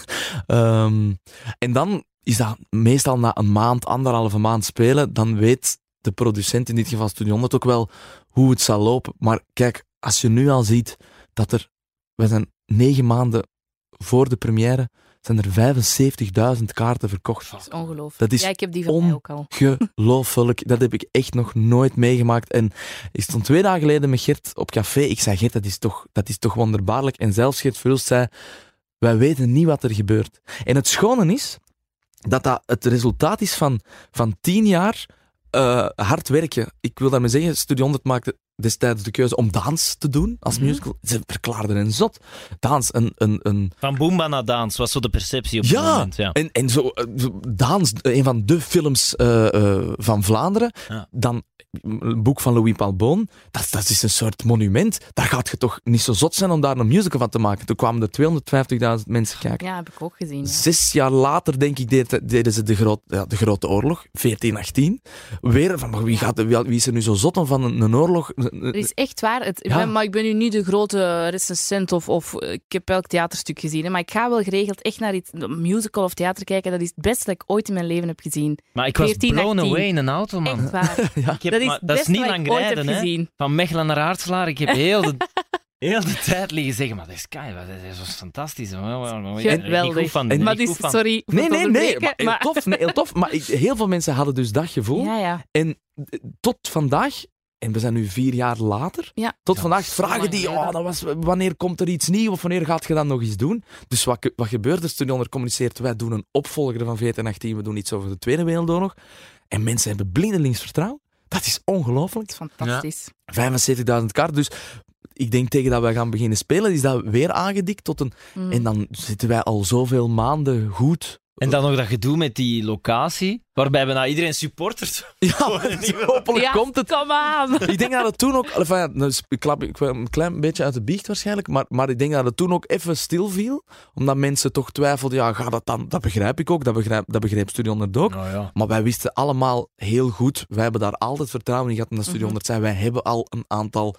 Ehm, en dan is dat meestal na een maand, anderhalve maand spelen, dan weet de producent, in dit geval Studio 100, ook wel hoe het zal lopen. Maar kijk, als je nu al ziet dat er, we zijn negen maanden voor de première, zijn er 75.000 kaarten verkocht. Dat is ongelooflijk. Dat is ja, ik heb die van mij ook al. Ongelooflijk. Dat heb ik echt nog nooit meegemaakt. En ik stond twee dagen geleden met Gert op café. Ik zei, Gert, dat is toch, dat is toch wonderbaarlijk. En zelfs Gert Verhulst zei, wij weten niet wat er gebeurt. En het schone is, dat dat het resultaat is van, van tien jaar eh, hard werken. Ik wil daarmee zeggen, Studio 100 maakte destijds de keuze om dans te doen als Mhm. musical. Ze verklaarden een zot. Dans, een, een, een, Van Boomba naar Dans was zo de perceptie op dat Ja, moment. Ja. en, en zo, eh, zo Daans, een van de films eh, eh, van Vlaanderen. Ja. Dan een boek van Louis Palboon. Dat, dat is een soort monument. Daar gaat je toch niet zo zot zijn om daar een musical van te maken. Toen kwamen er 250.000 mensen kijken. Ja, heb ik ook gezien. Ja. Zes jaar later, denk ik, deden ze de, groot, ja, de Grote Oorlog, 1418. Weer van, maar wie, gaat, wie, wie is er nu zo zot om van een, een oorlog? Het is echt waar. Het, ik Ja. ben- maar ik ben nu niet de grote recensent of, of eh, ik heb elk theaterstuk gezien. hè, Maar ik ga wel geregeld echt naar iets, een musical of theater kijken. Dat is het beste dat ik ooit in mijn leven heb gezien. Maar ik was 14, blown 18. away in een auto, man. Echt waar. Ik heb, Dat is maar dat is niet lang rijden, hè. Van Mechelen naar Aartselaar. Ik heb heel de, heel de tijd liggen zeggen, maar dat is kei, dat was fantastisch. Geweldig. Maar goed dus, van. sorry. Nee, nee, nee. Maar heel tof. Nee, heel tof. Maar heel veel mensen hadden dus dat gevoel. Ja, ja. En eh, tot vandaag, en we zijn nu vier jaar later, Ja. tot Ja, vandaag vragen die, oh, dat was, wanneer komt er iets nieuws of wanneer gaat je dat nog eens doen? Dus wat, wat gebeurt er? Studio 100 communiceert, wij doen een opvolger van 1418, we doen iets over de Tweede Wereldoorlog. En mensen hebben blindelings vertrouwen. Dat is ongelooflijk. Fantastisch. 75.000 kaarten. Dus ik denk tegen dat wij gaan beginnen spelen, is dat weer aangedikt tot een... Mm. En dan zitten wij al zoveel maanden goed. En dan nog dat gedoe met die locatie, waarbij bijna iedereen supportert. Ja, hopelijk ja, komt het. Kom aan! Ik denk dat het toen ook... Enfin, dus ik klap ik een klein beetje uit de biecht waarschijnlijk, maar, maar ik denk dat het toen ook even stil viel, omdat mensen toch twijfelden, ja, gaat dat dan... Dat begrijp ik ook, dat begrijp, dat begreep Studio 100 ook. Nou ja. Maar wij wisten allemaal heel goed, wij hebben daar altijd vertrouwen in gehad in dat Studio Mhm. 100 zijn. Wij hebben al een aantal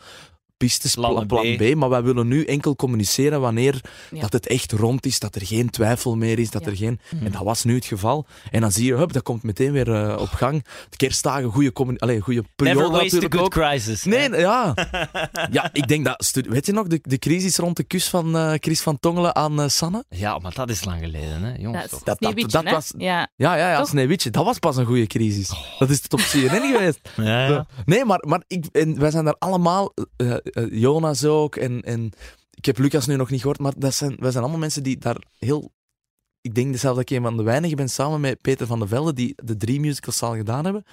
pistes, plan, plan B. B. maar wij willen nu enkel communiceren wanneer Ja. dat het echt rond is, dat er geen twijfel meer is, dat Ja. er geen... Mhm. En dat was nu het geval. En dan zie je, hup, dat komt meteen weer eh, op gang. De kerstdagen, goede periode Never waste a natuurlijk good crisis. Nee, hè? ja. ja, ik denk dat... Weet je nog, de, de crisis rond de kus van eh, Chris van Tongelen aan eh, Sanne? Ja, maar dat is lang geleden, hè, jongens. Dat dat- Sneeuwwitje, dat hè? was- Ja. Ja, ja, ja? Sneeuwwitje. Dat was pas een goede crisis. Dat is tot op CNN geweest. Ja, ja. Nee, maar, maar ik, en wij zijn daar allemaal, eh, eh, Jonas ook, en, en ik heb Lucas nu nog niet gehoord, maar dat zijn, wij zijn allemaal mensen die daar heel... Ik denk zelfs dat ik een van de weinigen ben, samen met Peter van der Velde, die de drie musicals al gedaan hebben.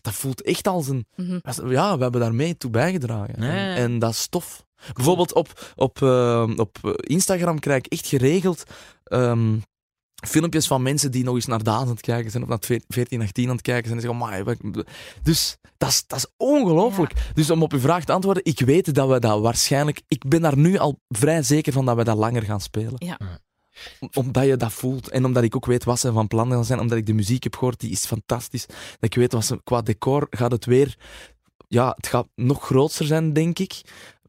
Dat voelt echt als een... Mhm. Ja, we hebben daarmee toe bijgedragen. En, dat is tof. Bijvoorbeeld op, op, eh, op Instagram krijg ik echt geregeld... ehm, filmpjes van mensen die nog eens naar Daan aan het kijken zijn, of naar 14, 18 aan het kijken zijn, en zeggen, "Amai, wat- dus dat is, dat is ongelooflijk. Dus om op uw vraag te antwoorden, ik weet dat we dat waarschijnlijk... Ik ben daar nu al vrij zeker van dat we dat langer gaan spelen. Ja. Om- Omdat je dat voelt. En omdat ik ook weet wat ze van plan gaan zijn. Omdat ik de muziek heb gehoord, die is fantastisch. Dat ik weet wat ze... Qua decor gaat het weer... Ja, het gaat nog groter zijn, denk ik.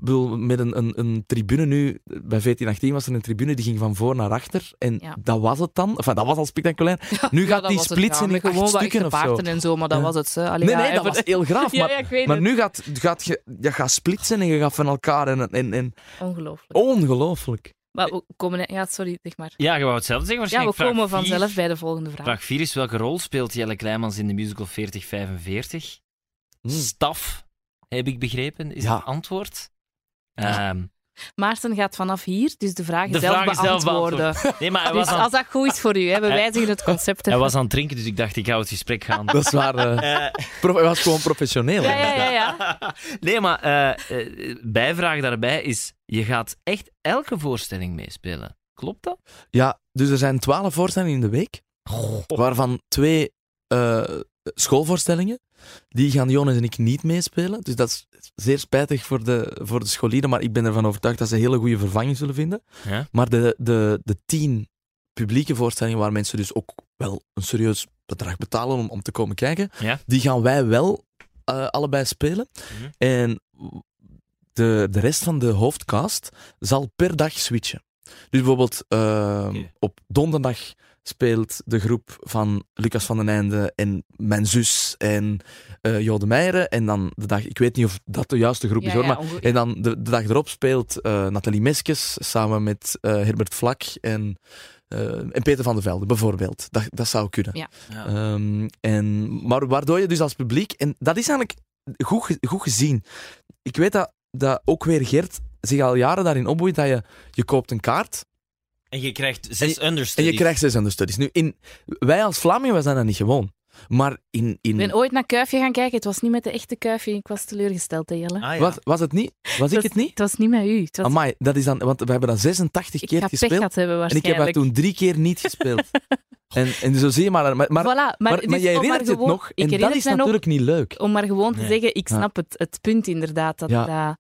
Bedoel, met een, een, een tribune nu... Bij 1418 was er een tribune, die ging van voor naar achter. En Ja. dat was het dan. Enfin, dat was al spectaculair. Nu gaat die splitsen in Gewoon stukken of zo. paarden en zo, maar dat Ja. was het. Hè. Allee, Nee, ja, nee, dat was heel graaf. Maar, ja, ik weet maar het. nu gaat, gaat je, je gaat splitsen en je gaat van elkaar. En, en, en, Ongelooflijk. ongelooflijk. Maar we komen... Ja, sorry, zeg maar. Ja, je wou hetzelfde zeggen Ja, we waarschijnlijk. komen vier. vanzelf bij de volgende vraag. Vraag 4 is, welke rol speelt Jelle Kleimans in de musical 4045? Hmm. Staf, heb ik begrepen, is Ja. het antwoord. Ehm, Maarten gaat vanaf hier dus de zelf vraag is zelf beantwoorden. beantwoord. Nee, maar hij was, Dus aan, als dat goed is voor u, hè, we wijzigen het concept hij was aan het drinken, dus ik dacht, ik ga het gesprek gaan. Dat is waar. eh, Eh, prof- hij was gewoon professioneel. Ja, hè. ja, ja. ja. nee, maar eh, bijvraag daarbij is, je gaat echt elke voorstelling meespelen. Klopt dat? Ja, dus er zijn twaalf voorstellingen in de week, waarvan twee eh, schoolvoorstellingen. Die gaan Jonas en ik niet meespelen. Dus dat is zeer spijtig voor de, voor de scholieren, maar ik ben ervan overtuigd dat ze een hele goede vervanging zullen vinden. Ja. Maar de, de, de tien publieke voorstellingen, waar mensen dus ook wel een serieus bedrag betalen om, om te komen kijken, Ja. die gaan wij wel eh, allebei spelen. Mhm. En de, de rest van de hoofdcast zal per dag switchen. Dus bijvoorbeeld eh, Oké. op donderdag speelt de groep van Lucas van den Einde en mijn zus en eh Jode Meijeren. En dan de dag, ik weet niet of dat de juiste groep is hoor, ja, maar en dan de, de dag erop speelt eh, Nathalie Meskes samen met eh, Herbert Vlak en, eh, en Peter van der Velde, bijvoorbeeld. Dat, dat zou kunnen. Ja. Ehm, en, maar waardoor je dus als publiek, en dat is eigenlijk goed, goed gezien. Ik weet dat, dat ook weer Gert zich al jaren daarin opboeit dat je, je koopt een kaart En je krijgt zes en understudies. je krijgt zes understudies. Nu, in, wij als Vlamingen, wij zijn dat niet gewoon. Maar in... in Ik ben ooit naar Kuifje gaan kijken. Het was niet met de echte Kuifje. Ik was teleurgesteld, hè, Jelle. Ah, ja. was, was het niet? Was ik was- het niet? Het was niet met u. Het was... Amai, dat is dan... Want we hebben dat 86 ik keer gespeeld. gehad hebben En ik heb dat toen drie keer niet gespeeld. en, en zo zie je maar... Maar, maar, voilà, maar, maar, dus maar jij herinnert maar het gewoon- nog. En dat is nog natuurlijk niet leuk. om maar gewoon te Nee. zeggen, ik Ja. snap het, het punt inderdaad. Dat, Ja. dat,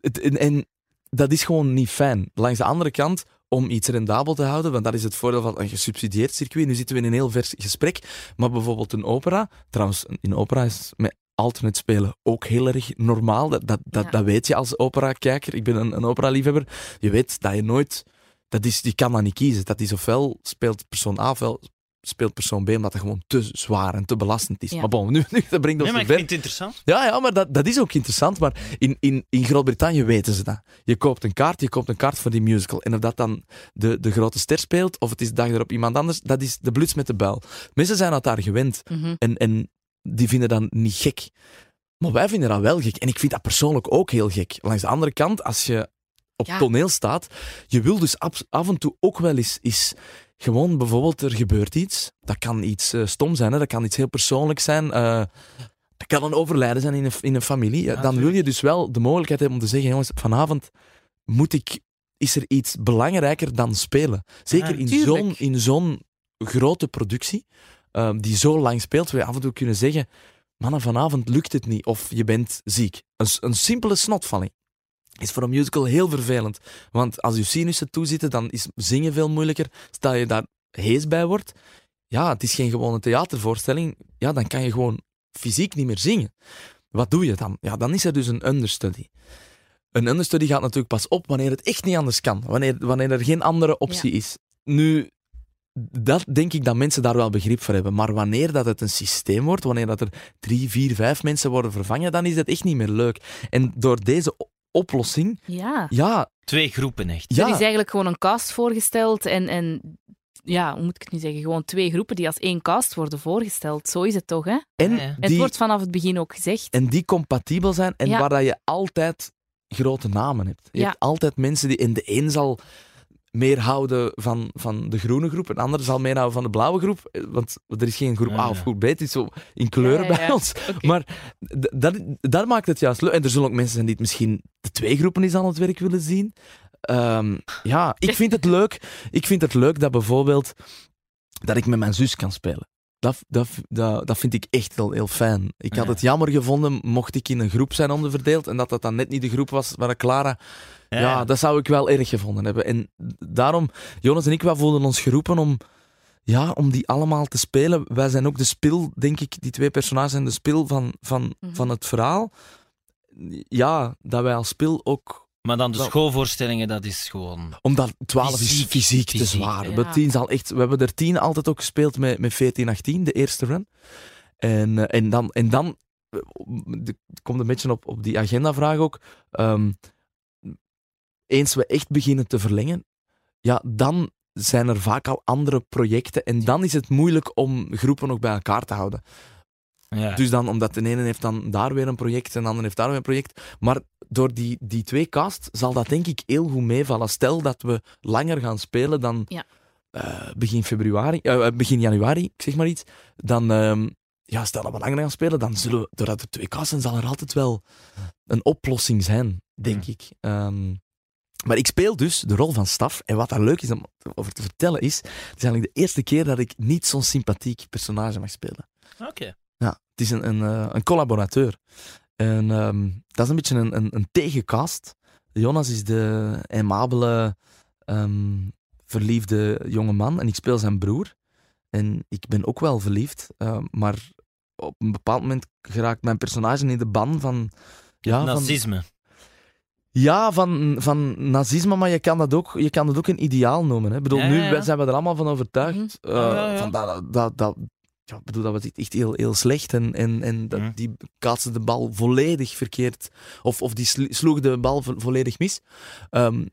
Het, en, en dat is gewoon niet fijn. Langs de andere kant, om iets rendabel te houden, want dat is het voordeel van een gesubsidieerd circuit. Nu zitten we in een heel vers gesprek, maar bijvoorbeeld een opera, trouwens, in opera is met alternate spelen ook heel erg normaal. Dat, dat, dat, Ja. dat weet je als opera-kijker. Ik ben een, een opera-liefhebber. Je weet dat je nooit... Dat is, je kan dat niet kiezen. Dat is ofwel speelt persoon A, ofwel speelt persoon B, omdat het gewoon te zwaar en te belastend is. Ja. Maar bon, nu, nu dat brengt ons Nee, maar ik vind het interessant. Ja, ja maar dat, dat is ook interessant. Maar in, in, in Groot-Brittannië weten ze dat. Je koopt een kaart, je koopt een kaart voor die musical. En of dat dan de, de grote ster speelt, of het is de dag erop iemand anders, dat is de bluts met de buil. Mensen zijn dat daar gewend. Mhm. En, en die vinden dat niet gek. Maar wij vinden dat wel gek. En ik vind dat persoonlijk ook heel gek. Langs de andere kant, als je op Ja. toneel staat, je wil dus af en toe ook wel eens, eens gewoon bijvoorbeeld er gebeurt iets. Dat kan iets eh, stom zijn, hè? dat kan iets heel persoonlijks zijn. Eh, Dat kan een overlijden zijn in een, in een familie. Ja, dan wil je dus wel de mogelijkheid hebben om te zeggen, jongens, vanavond moet ik, is er iets belangrijker dan spelen. Zeker Ja, in zo'n in zo'n grote productie, ehm, die zo lang speelt, we af en toe kunnen zeggen, mannen, vanavond lukt het niet, of je bent ziek. Een, een simpele snotvalling is voor een musical heel vervelend. Want als je sinussen toezitten, dan is zingen veel moeilijker. Stel je daar hees bij wordt, ja, het is geen gewone theatervoorstelling, ja, dan kan je gewoon fysiek niet meer zingen. Wat doe je dan? Ja, dan is er dus een understudy. Een understudy gaat natuurlijk pas op wanneer het echt niet anders kan. Wanneer, wanneer er geen andere optie is. Nu, dat denk ik dat mensen daar wel begrip voor hebben. Maar wanneer dat het een systeem wordt, wanneer dat er drie, vier, vijf mensen worden vervangen, dan is dat echt niet meer leuk. En door deze oplossing, Ja. ja, Twee groepen echt. ja Er is eigenlijk gewoon een cast voorgesteld en, en ja, hoe moet ik het nu zeggen? Gewoon twee groepen die als één cast worden voorgesteld. Zo is het toch, hè? en, Ja, ja. Het wordt vanaf het begin ook gezegd. en die compatibel zijn en Ja. waar dat je altijd grote namen hebt. Je Ja. hebt altijd mensen die... En de een zal meer houden van, van de groene groep, en de ander zal meer houden van de blauwe groep. Eh, Want er is geen groep Ja, A of groep B, het is zo in kleuren Ja, bij ons. Maar dat, dat maakt het juist leuk. En er zullen ook mensen zijn die het misschien de twee groepen eens aan het werk willen zien. Ehm, ja, ik vind het leuk. Ik vind het leuk dat bijvoorbeeld dat ik met mijn zus kan spelen. Dat, dat, dat, dat vind ik echt heel, heel fijn. Ik had het jammer gevonden mocht ik in een groep zijn onderverdeeld en dat dat dan net niet de groep was waar Clara... Ja, dat zou ik wel erg gevonden hebben. En daarom, Jonas en ik, wij voelden ons geroepen om, ja, om die allemaal te spelen. Wij zijn ook de spil, denk ik, die twee personages zijn de spil van, van, Mhm. van het verhaal. Ja, dat wij als spil ook Maar dan de Wel- schoolvoorstellingen, dat is gewoon... omdat 12 is Fysiek, fysiek te zwaar. ja. Zal echt, we hebben er 10 altijd ook gespeeld met, met 14, 18, de eerste run. En, eh, en dan, en dan eh, de- komt een beetje op, op die agendavraag ook. Ehm, eens we echt beginnen te verlengen, ja, dan zijn er vaak al andere projecten. En dan is het moeilijk om groepen nog bij elkaar te houden. Ja. Dus dan, omdat de ene heeft dan daar weer een project en de ander heeft daar weer een project. Maar door die, die twee cast zal dat denk ik heel goed meevallen. Stel dat we langer gaan spelen dan Ja. eh, begin februari, eh, begin januari, ik zeg maar iets. Dan, ehm, ja, stel dat we langer gaan spelen, dan zullen we, doordat er twee casts zijn, zal er altijd wel een oplossing zijn, denk ik. Ehm, maar ik speel dus de rol van staf. En wat daar leuk is om over te vertellen is, het is eigenlijk de eerste keer dat ik niet zo'n sympathiek personage mag spelen. Oké. Ja, het is een, een, eh, een collaborateur. En ehm, dat is een beetje een, een, een tegencast. Jonas is de aimabele, ehm, verliefde jonge man en ik speel zijn broer. En ik ben ook wel verliefd, ehm, maar op een bepaald moment geraakt mijn personage in de ban van... Ja, van, Nazisme. ja, van, van nazisme, maar je kan dat ook, je kan dat ook een ideaal noemen. Hè. Ik bedoel, Ja, nu ja, zijn we er allemaal van overtuigd. Mhm. eh, ja. Van dat, dat, dat, ja, ik bedoel, dat was echt heel, heel slecht. En, en, en dat, Mhm. die kaatste de bal volledig verkeerd. Of, of die sl- sloeg de bal vo- volledig mis. Ehm,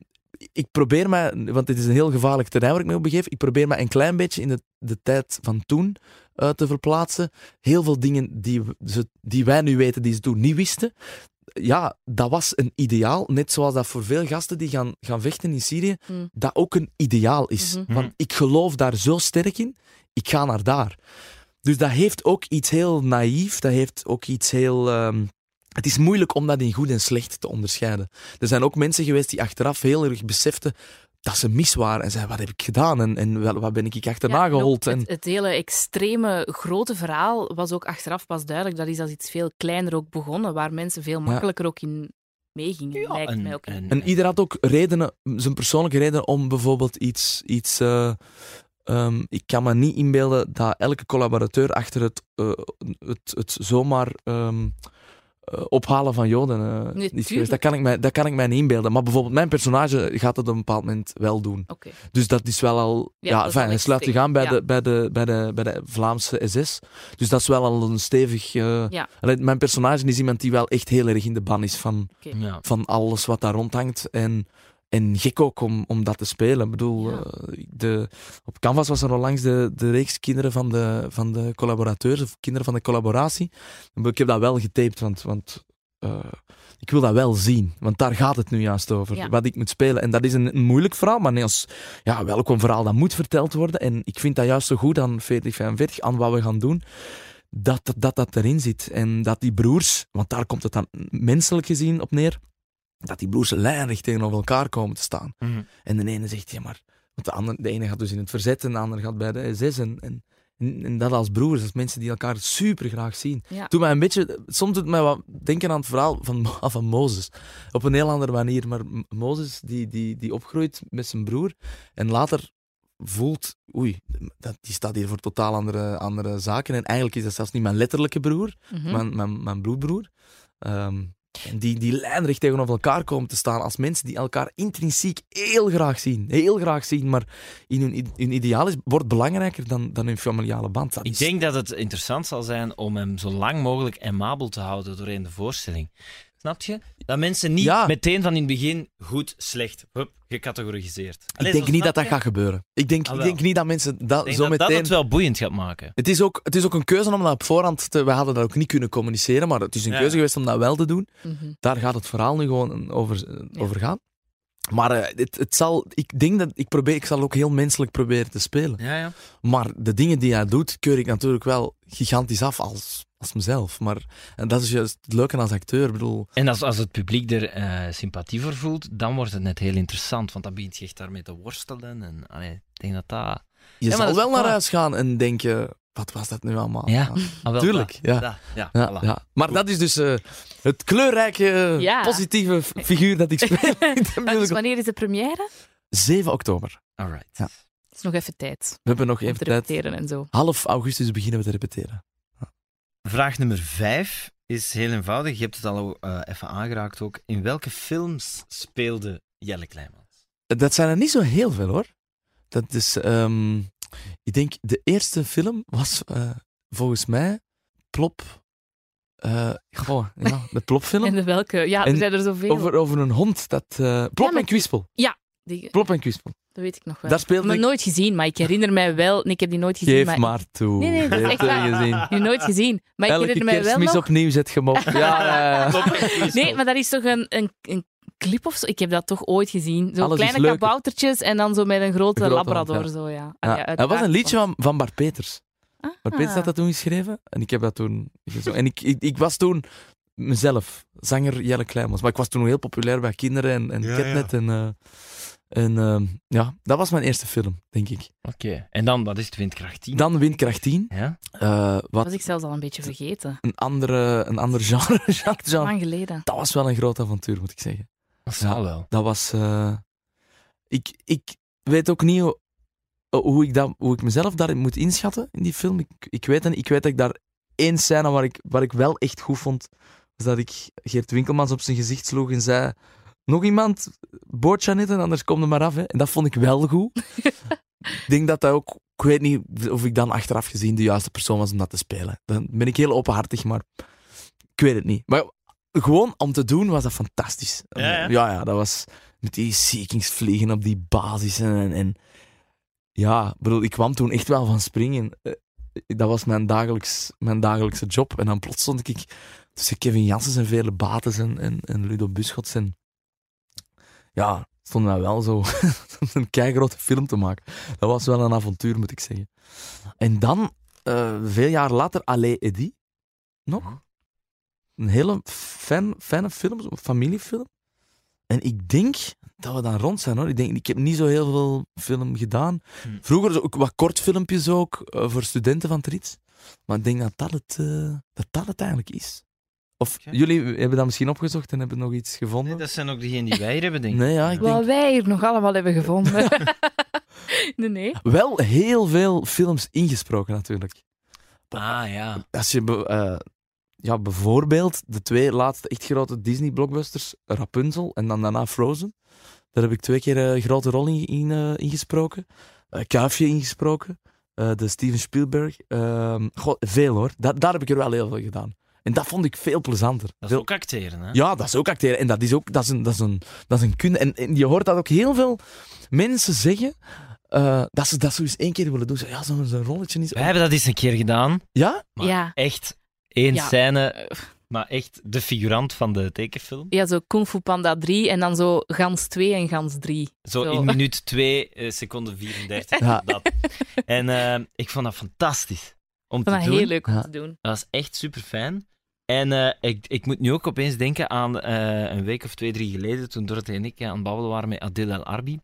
ik probeer mij, want dit is een heel gevaarlijk terrein waar ik me op begeef, ik probeer mij een klein beetje in de, de tijd van toen eh, te verplaatsen. Heel veel dingen die, ze, die wij nu weten, die ze toen niet wisten. Ja, dat was een ideaal. Net zoals dat voor veel gasten die gaan, gaan vechten in Syrië, Mm. dat ook een ideaal is. Mhm. Want ik geloof daar zo sterk in, ik ga naar daar. Dus dat heeft ook iets heel naïef, dat heeft ook iets heel... ehm, het is moeilijk om dat in goed en slecht te onderscheiden. Er zijn ook mensen geweest die achteraf heel erg beseften dat ze mis waren en zeiden, wat heb ik gedaan en, en wel, wat ben ik achterna Ja, gehold. En, Het, het hele extreme grote verhaal was ook achteraf pas duidelijk. Dat is als iets veel kleiner ook begonnen, waar mensen veel makkelijker ook in meegingen. Ja, lijkt en- mij ook. en- En ieder had ook redenen, zijn persoonlijke redenen om bijvoorbeeld iets. iets eh, ehm, ik kan me niet inbeelden dat elke collaborateur achter het, eh, het, het zomaar ehm, eh, ophalen van Joden eh, Nee, is geweest. Dat kan, ik mij, dat kan ik mij niet inbeelden. Maar bijvoorbeeld mijn personage gaat het op een bepaald moment wel doen. Oké. Dus dat is wel al. Ja, dat fijn, hij sluit zich aan bij, ja. de, bij, de, bij, de, bij de Vlaamse SS. Dus dat is wel al een stevig. eh, Ja. Allee, Mijn personage is iemand die wel echt heel erg in de ban is van Ja. van alles wat daar rondhangt. En, en gek ook om, om dat te spelen. Ik bedoel, Ja. eh, de, op Canvas was er onlangs de, de reeks kinderen van de, van de collaborateurs, of kinderen van de collaboratie. Ik heb dat wel getaped, want, want eh, ik wil dat wel zien. Want daar gaat het nu juist over, Ja. wat ik moet spelen. En dat is een, een moeilijk verhaal, maar nee, als, ja, wel ook een verhaal dat moet verteld worden. En ik vind dat juist zo goed aan 4045, aan wat we gaan doen. dat, dat, dat dat erin zit. En dat die broers, want daar komt het dan menselijk gezien op neer, dat die broers lijnrecht tegenover elkaar komen te staan. Mhm. En de ene zegt, ja maar... Want de, andere, de ene gaat dus in het verzet en de andere gaat bij de SS. En, en, en dat als broers, als mensen die elkaar super graag zien. Ja. Doet mij een beetje, soms doet het mij wat denken aan het verhaal van, van Mozes. Op een heel andere manier. Maar Mozes die, die, die opgroeit met zijn broer en later voelt, oei, dat, die staat hier voor totaal andere, andere zaken. En eigenlijk is dat zelfs niet mijn letterlijke broer, Mhm. mijn, mijn, mijn bloedbroer. Ehm, en die, die lijnrecht tegenover elkaar komen te staan als mensen die elkaar intrinsiek heel graag zien. Heel graag zien, maar in hun, hun ideaal is, wordt belangrijker dan, dan hun familiale band. Dat Ik denk dat het interessant zal zijn om hem zo lang mogelijk aimabel te houden doorheen de voorstelling. Snap je? Dat mensen niet Ja. meteen van in het begin goed, slecht, hup, gecategoriseerd. Ik denk niet dat dat gaat gebeuren. Ik denk, Ah, ik denk niet dat mensen dat Ik denk zo dat dat meteen... het wel boeiend gaat maken. Het is, ook, het is ook een keuze om dat op voorhand te... We hadden dat ook niet kunnen communiceren, maar het is een Ja. keuze geweest om dat wel te doen. Mhm. Daar gaat het verhaal nu gewoon over, Ja. over gaan. Maar eh, het, het zal... Ik denk dat... Ik, probeer, ik zal ook heel menselijk proberen te spelen. Ja, ja. Maar de dingen die hij doet, keur ik natuurlijk wel gigantisch af als, als mezelf. Maar en dat is juist het leuke als acteur. Ik bedoel, En als, als het publiek er eh, sympathie voor voelt, dan wordt het net heel interessant, want dan begint je echt daarmee te worstelen. En allee, ik denk dat dat... je zal dat wel naar huis gaan en denken... Wat was dat nu allemaal? Ja, ah, wel, Tuurlijk, ja. ja, Ja, voilà. ja. Maar dat is dus eh, het kleurrijke, eh, Ja. positieve figuur dat ik speel. dus wanneer is de première? 7 oktober. Alright. Ja. Het is nog even tijd We hebben nog even te tijd. repeteren en zo. Half augustus beginnen we te repeteren. Vraag nummer vijf is heel eenvoudig. Je hebt het al eh, even aangeraakt ook. In welke films speelde Jelle Kleimans? Dat zijn er niet zo heel veel hoor. Dat is, ehm, ik denk, de eerste film was eh, volgens mij Plop. eh goh, ja, de Plopfilm. En de welke? Ja, er En zijn er zoveel. Over, over een hond. Dat, eh, Plop en Kwispel. Die- Plop en Kwispel. dat weet ik nog wel. Daar ik speelde ik- nooit gezien, maar ik herinner mij wel... Nee, ik heb die nooit gezien, Geef maar... maar toe. Nee, nee, dat is echt waar. die nooit gezien. Maar ik herinner mij wel nog... opnieuw zet op. Ja, ja, ja. Nee, maar dat is toch een, een, een clip of zo? Ik heb dat toch ooit gezien. Zo Alles kleine kaboutertjes en dan zo met een grote, labrador. hond, ja. Zo, ja. Ja, Ah, ja, dat was een liedje van, van Bart Peters. Ah. Bart Peters had dat toen geschreven en ik heb dat toen gezongen. En ik, ik, ik was toen mezelf, zanger Jelle Kleimans. Maar ik was toen heel populair bij kinderen en, en Ja, Catnet. En, eh, en eh, ja, dat was mijn eerste film, denk ik. Oké. En dan, wat is het, Windkracht 10? Dan Windkracht 10. Ja? eh, Dat wat was ik zelfs al een beetje vergeten. een, andere, een ander genre. genre, genre. Lang geleden. Dat was wel een groot avontuur, moet ik zeggen. Dat zal wel. Dat was... eh, ik, ik weet ook niet hoe, hoe, ik dat, hoe ik mezelf daarin moet inschatten in die film. Ik, ik, weet niet. ik weet dat ik daar één scène waar ik, waar ik wel echt goed vond, was dat ik Geert Winkelmans op zijn gezicht sloeg en zei... Nog iemand? Boordje aan eten, anders kom er maar af. Hè. En dat vond ik wel goed. ik denk dat dat ook... Ik weet niet of ik dan achteraf gezien de juiste persoon was om dat te spelen. Dan ben ik heel openhartig, maar ik weet het niet. Maar gewoon om te doen was dat fantastisch. Ja, ja. dat was met die Seekings vliegen op die basis. En, en ja, bedoel, ik kwam toen echt wel van springen. Eh, Dat was mijn, dagelijks, mijn dagelijkse job. En dan plots stond ik tussen Kevin Janssens en Vele Bates en, en, en Ludo Buschots. En ja, stond daar wel zo een keigrote film te maken. Dat was wel een avontuur, moet ik zeggen. En dan, eh, veel jaar later, Allee Eddy. Nog. Een hele fan, fijne film, een familiefilm. En ik denk dat we dan rond zijn hoor. Ik, denk, ik heb niet zo heel veel film gedaan. Hm. Vroeger zo ook wat kortfilmpjes ook eh, voor studenten van Trits. Maar ik denk dat dat het, eh, dat dat het eigenlijk is. Of jullie hebben dat misschien opgezocht en hebben nog iets gevonden? Nee, dat zijn ook diegenen die wij hier hebben, denk ik. Nee, ja, ik Wat denk wij hier nog allemaal hebben gevonden. nee, nee. wel heel veel films ingesproken natuurlijk. Ah, ja. Als je eh, ja, bijvoorbeeld de twee laatste echt grote Disney-blockbusters, Rapunzel en dan daarna Frozen. Daar heb ik twee keer een grote rol in, in eh, ingesproken. Eh, Kuifje ingesproken. Eh, de Steven Spielberg. Ehm, goh, veel hoor. Da- daar heb ik er wel heel veel gedaan. En dat vond ik veel plezanter. Dat is Veel- ook acteren, hè? ja, dat is ook acteren. En dat is ook dat is een, dat is een, dat is een kunde. En, en je hoort dat ook heel veel mensen zeggen. eh, dat ze dat zo eens één keer willen doen. Zo, ja, zo'n zo'n rolletje is. Wij hebben dat eens een keer gedaan. Ja? Maar Ja. echt één Ja. scène, maar echt de figurant van de tekenfilm. Ja, zo Kung Fu Panda 3 en dan zo Gans 2 en Gans 3. Zo, Zo. in minuut 2, seconde 34. Ja. Dat. En eh, ik vond dat fantastisch. om te vond dat doen. heel leuk om Ja. te doen. Dat is echt super fijn. En eh, ik, ik moet nu ook opeens denken aan eh, een week of twee, drie geleden, toen Dorothy en ik aan het babbelen waren met Adil El Arbi.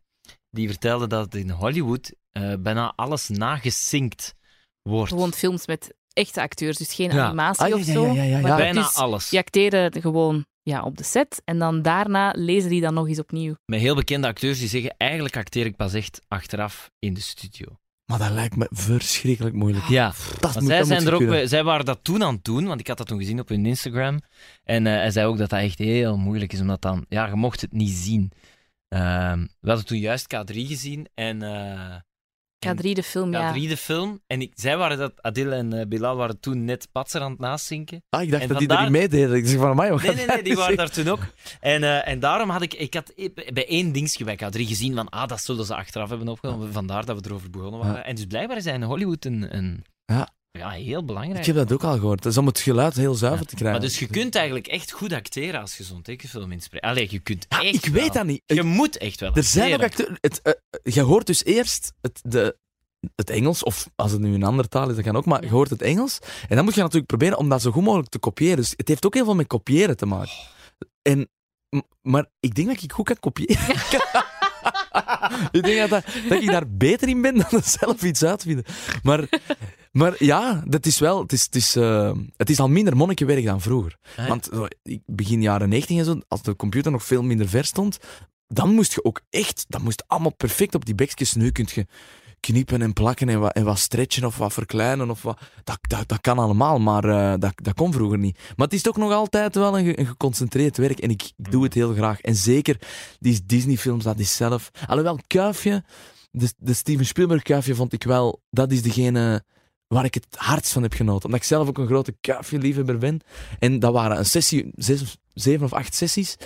Die vertelde dat in Hollywood eh, bijna alles nagesinkt wordt. Gewoon films met echte acteurs, dus geen Ja. animatie Ah, of ja, zo. ja, ja, ja. maar bijna dus alles. Die acteren gewoon ja, op de set en dan daarna lezen die dan nog eens opnieuw. Met heel bekende acteurs die zeggen, eigenlijk acteer ik pas echt achteraf in de studio. Maar dat lijkt me verschrikkelijk moeilijk. Ja, Dat moet, zij, dat zijn er ook, bij- zij waren dat toen aan het doen, want ik had dat toen gezien op hun Instagram. En eh, hij zei ook dat dat echt heel moeilijk is, omdat dan... Ja, je mocht het niet zien. Ehm, we hadden toen juist K3 gezien en... eh, K3 de film, ja. K3 de film. En ik, zij waren dat, Adil en eh, Bilal waren toen net Patser aan het nazinken. Ah, ik dacht En dat die vandaar- er niet meededen. Ik zeg van, mij, Nee, nee, nee, die waren daar toen ook. En, eh, en daarom had ik, ik had bij één dingetje bij K3 gezien van, ah, dat zullen ze achteraf hebben opgenomen. Vandaar dat we erover begonnen waren. Ja. En dus blijkbaar is hij in Hollywood een, een Ja. Ja, heel belangrijk. Ik heb dat ook al gehoord. Dat is om het geluid heel zuiver te krijgen. Maar dus je kunt eigenlijk echt goed acteren als je zo'n tekenfilm inspreekt. Allee, je kunt Ja, echt ik weet dat niet. Je moet echt wel Er zijn ook acteurs... Het, eh, je hoort dus eerst het, de, het Engels, of als het nu een andere taal is, dat kan ook, maar je hoort het Engels. En dan moet je natuurlijk proberen om dat zo goed mogelijk te kopiëren. Dus het heeft ook heel veel met kopiëren te maken. En, m- maar ik denk dat ik goed kan kopiëren. ik denk dat, dat, dat ik daar beter in ben dan zelf iets uitvinden. Maar, maar ja, dat is wel... Het is, het, is, eh, het is al minder monnikenwerk dan vroeger. Ah, Want eh, ik begin jaren 90 en zo, als de computer nog veel minder ver stond, dan moest je ook echt, dat moest allemaal perfect op die bekjes. Nu kun je knippen en plakken en wat, en wat stretchen of wat verkleinen of wat. Dat, dat, dat kan allemaal, maar eh, dat, dat kon vroeger niet. Maar het is toch nog altijd wel een geconcentreerd werk en ik, ik doe het heel graag. En zeker die Disney-films, dat is zelf. Alhoewel, Kuifje, de, de Steven Spielberg-Kuifje vond ik wel, dat is degene waar ik het hardst van heb genoten. Omdat ik zelf ook een grote Kuifje-liefhebber ben. En dat waren een sessie, zes, zeven of acht sessies.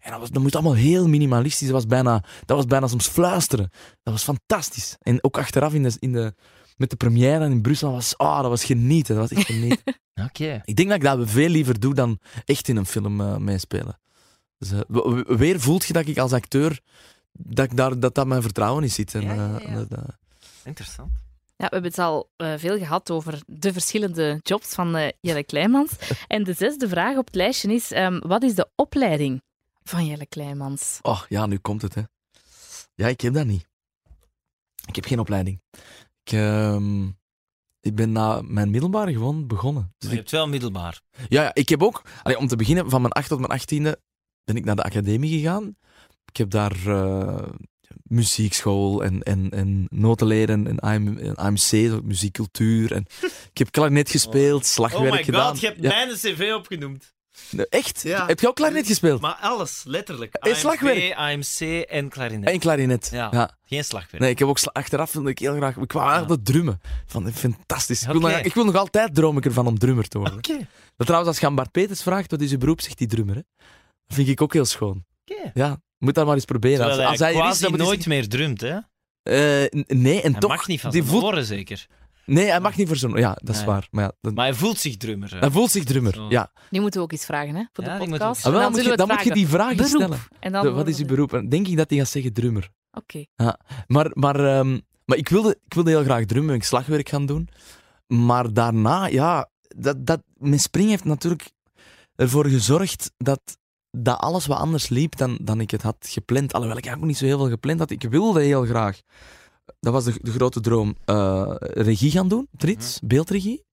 En dat, was, dat moest allemaal heel minimalistisch. Dat was bijna, dat was bijna soms fluisteren. Dat was fantastisch. En ook achteraf in de, in de, met de première in Brussel, was, ah, dat was genieten. Dat was echt genieten. Oké. ik denk dat ik dat veel liever doe dan echt in een film eh, meespelen. Dus, eh, weer voelt je dat ik als acteur, dat ik daar, dat, dat mijn vertrouwen in zit. En, Ja, ja, eh, ja. dat, Interessant. Ja, we hebben het al eh, veel gehad over de verschillende jobs van eh, Jelle Kleimans. En de zesde vraag op het lijstje is, ehm, wat is de opleiding van Jelle Kleimans? Oh, ja, nu komt het, hè. Ja, ik heb dat niet. Ik heb geen opleiding. Ik, ehm, ik ben na mijn middelbare gewoon begonnen. Dus je ik, hebt wel middelbaar. ja, ja, ik heb ook... allee, om te beginnen, van mijn 8 tot mijn achttiende ben ik naar de academie gegaan. Ik heb daar eh, muziekschool en, en, en noten leren en AM, en AMC, muziekcultuur. En ik heb klarinet gespeeld, slagwerk gedaan. Ja. mijn cv opgenoemd. Echt? Ja. Heb je ook klarinet gespeeld? Maar alles, letterlijk. En slagwerk? AMC en klarinet. En klarinet. Ja. ja. Geen slagwerk. Nee, ik heb ook achteraf wilde ik heel graag. Ik wou eigenlijk drummen. Van, fantastisch. Ik wil, nog, ik wil nog altijd droom ik ervan om drummer te worden. Oké. Dat trouwens, als je aan Bart Peters vraagt wat is je beroep, zegt die drummer. Hè? Dat vind ik ook heel schoon. Ja, moet dat maar eens proberen. Terwijl Als, als hij er is, nooit meer drumt, hè? Eh, nee, en Hij toch. mag niet van die zijn voelt, oren, zeker. Nee, hij mag niet voor zo'n. Ja, dat is Nee. waar. Maar ja, dat- Maar hij voelt zich drummer. hè. hij voelt zich drummer. Zo. Ja. Die moeten we ook eens vragen, hè, voor Ja, de podcast. ook Ah, wel, dan, moet je, dan moet die vragen stellen. En dan De- wat is je beroep? En denk ik dat hij gaat zeggen drummer. Oké. Maar, maar, ehm, maar ik, wilde, ik wilde heel graag drummen en slagwerk gaan doen. Maar daarna, ja, dat, dat, mijn spring heeft natuurlijk ervoor gezorgd dat, dat alles wat anders liep dan, dan ik het had gepland. Alhoewel ik eigenlijk niet zo heel veel gepland had. Ik wilde heel graag, dat was de, de grote droom, eh, regie gaan doen, trits, beeldregie.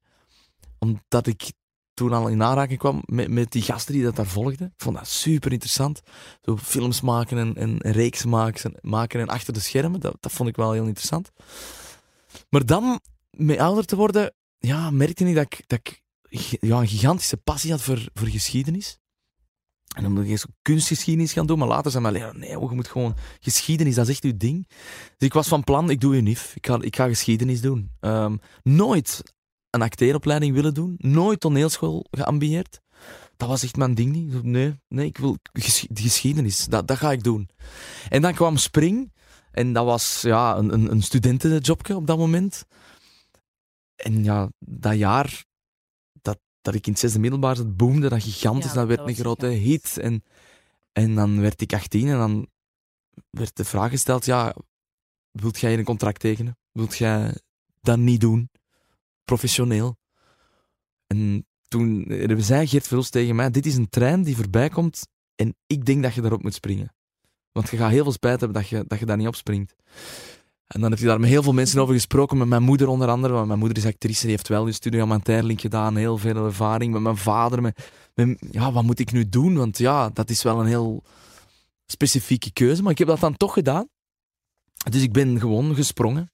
Omdat ik toen al in aanraking kwam met, met die gasten die dat daar volgden. Ik vond dat super interessant. Zo films maken en, en, en reeksen maken, maken en achter de schermen, dat, dat vond ik wel heel interessant. Maar dan, met ouder te worden, ja, merkte ik dat ik, dat ik ja, een gigantische passie had voor, voor geschiedenis. En dan moet ik eerst kunstgeschiedenis gaan doen, maar later zei mijn leraar, nee, je moet gewoon geschiedenis, dat is echt uw ding. Dus ik was van plan, ik doe UNIF, ik ga, ik ga geschiedenis doen. Ehm, nooit een acteeropleiding willen doen, nooit toneelschool geambieerd. Dat was echt mijn ding niet. Nee, nee ik wil geschi- geschiedenis, dat, dat ga ik doen. En dan kwam Spring, en dat was ja, een, een studentenjobje op dat moment. En ja, dat jaar dat, ik in het zesde middelbaar zat, boomde dat gigantisch. Ja, dat werd dat een grote gigantisch. hit. En, en dan werd ik 18 en dan werd de vraag gesteld, ja, wilt jij een contract tekenen? Wilt jij dat niet doen? professioneel. En toen zei Geert Verhulst tegen mij, dit is een trein die voorbij komt en ik denk dat je daarop moet springen. Want je gaat heel veel spijt hebben dat je, dat je daar niet op springt. En dan heeft hij daar met heel veel mensen over gesproken, met mijn moeder onder andere, want mijn moeder is actrice, die heeft wel een studie aan gedaan, heel veel ervaring, met mijn vader, met, met- ja, wat moet ik nu doen? Want ja, dat is wel een heel specifieke keuze, maar ik heb dat dan toch gedaan. Dus ik ben gewoon gesprongen.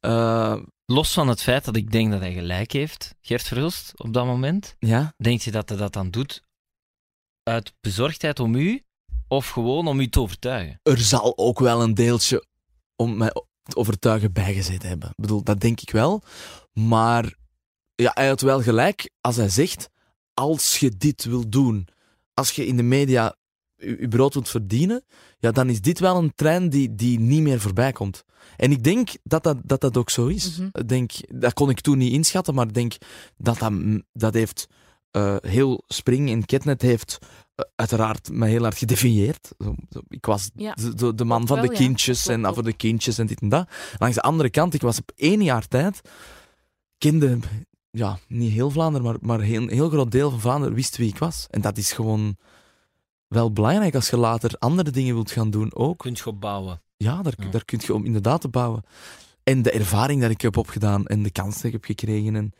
Eh, Los van het feit dat ik denk dat hij gelijk heeft, Gert Verhulst, op dat moment, ja, denk je dat hij dat dan doet uit bezorgdheid om u of gewoon om u te overtuigen? er zal ook wel een deeltje om mij te overtuigen bijgezeten hebben. Ik bedoel, dat denk ik wel. Maar ja, hij had wel gelijk als hij zegt, als je dit wil doen, als je in de media je, brood wilt verdienen, ja, dan is dit wel een trein die, die niet meer voorbij komt. En ik denk dat dat, dat, dat ook zo is. Mhm. Denk, dat kon ik toen niet inschatten, maar ik denk dat dat, dat heeft eh, heel Spring en Ketnet heeft eh, uiteraard mij heel hard gedefinieerd. Zo, zo, ik was Ja, de, de, de man van wel, de kindjes en voor de kindjes en dit en dat. Langs de andere kant, ik was op één jaar tijd, kende, ja, niet heel Vlaanderen, maar, maar heel, een heel groot deel van Vlaanderen wist wie ik was. En dat is gewoon wel belangrijk als je later andere dingen wilt gaan doen ook. Kunt je opbouwen. Ja, daar, Ja. daar kun je om inderdaad te bouwen. En de ervaring dat ik heb opgedaan en de kans die ik heb gekregen. En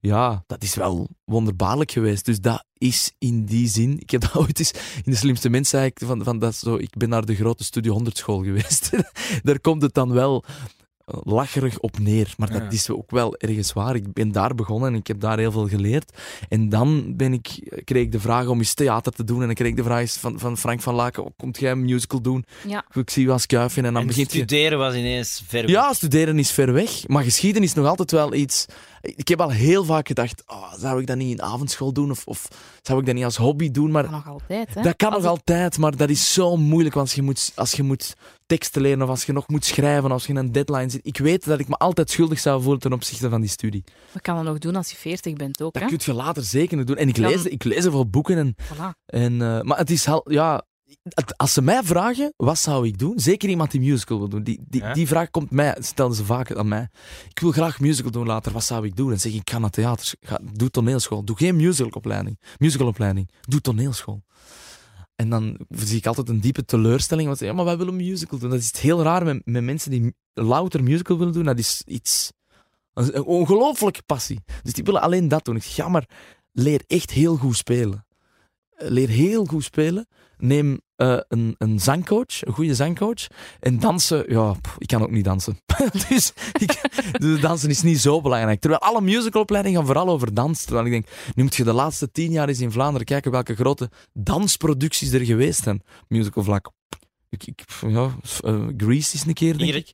ja, dat is wel wonderbaarlijk geweest. Dus dat is in die zin. Ik heb dat ooit eens in de slimste mens zei ik van, van dat is zo. Ik ben naar de grote Studio 100 school geweest. daar komt het dan wel lacherig op neer. Maar dat Ja. is ook wel ergens waar. Ik ben daar begonnen en ik heb daar heel veel geleerd. En dan ben ik, kreeg ik de vraag om eens theater te doen. En dan kreeg ik de vraag van, van Frank van Laken: oh, Komt jij een musical doen? Ja. Ik zie wel schuifje en dan en begint je. studeren was ineens ver weg. Ja, studeren is ver weg, maar geschiedenis is nog altijd wel iets. Ik heb al heel vaak gedacht: oh, zou ik dat niet in avondschool doen of, of zou ik dat niet als hobby doen? Maar kan nog altijd, hè? dat kan Als nog ik- altijd, maar dat is zo moeilijk want als je, moet, als je moet teksten leren of als je nog moet schrijven, als je in een deadline zit. Ik weet dat ik me altijd schuldig zou voelen ten opzichte van die studie. Dat kan je nog doen als je 40 bent ook, Dat hè? kun je later zeker nog doen. En ik lees, ik lees er veel boeken en Voilà. En, eh, maar het is al, ja, als ze mij vragen, wat zou ik doen? Zeker iemand die musical wil doen. Die, die, Ja? die vraag komt mij, stelden ze vaak aan mij. Ik wil graag musical doen later, wat zou ik doen? En zeg ik, ik ga naar theater, ga, doe toneelschool. Doe geen musicalopleiding, musicalopleiding. Doe toneelschool. En dan zie ik altijd een diepe teleurstelling. Want ze zeggen, ja, maar wij willen musical doen. Dat is heel raar met, met mensen die louter musical willen doen. Dat is iets, een ongelooflijke passie. Dus die willen alleen dat doen. Ik zeg, ja, maar leer echt heel goed spelen. Leer heel goed spelen. Neem eh, een, een zangcoach, een goede zangcoach. En dansen, ja, pff, ik kan ook niet dansen. dus ik, dansen is niet zo belangrijk. Terwijl alle musicalopleidingen gaan vooral over dans. Terwijl ik denk, nu moet je de laatste tien jaar eens in Vlaanderen kijken welke grote dansproducties er geweest zijn. Musicalvlak. Ik, ik, ja, eh, Grease is een keer, denk Hier- ik.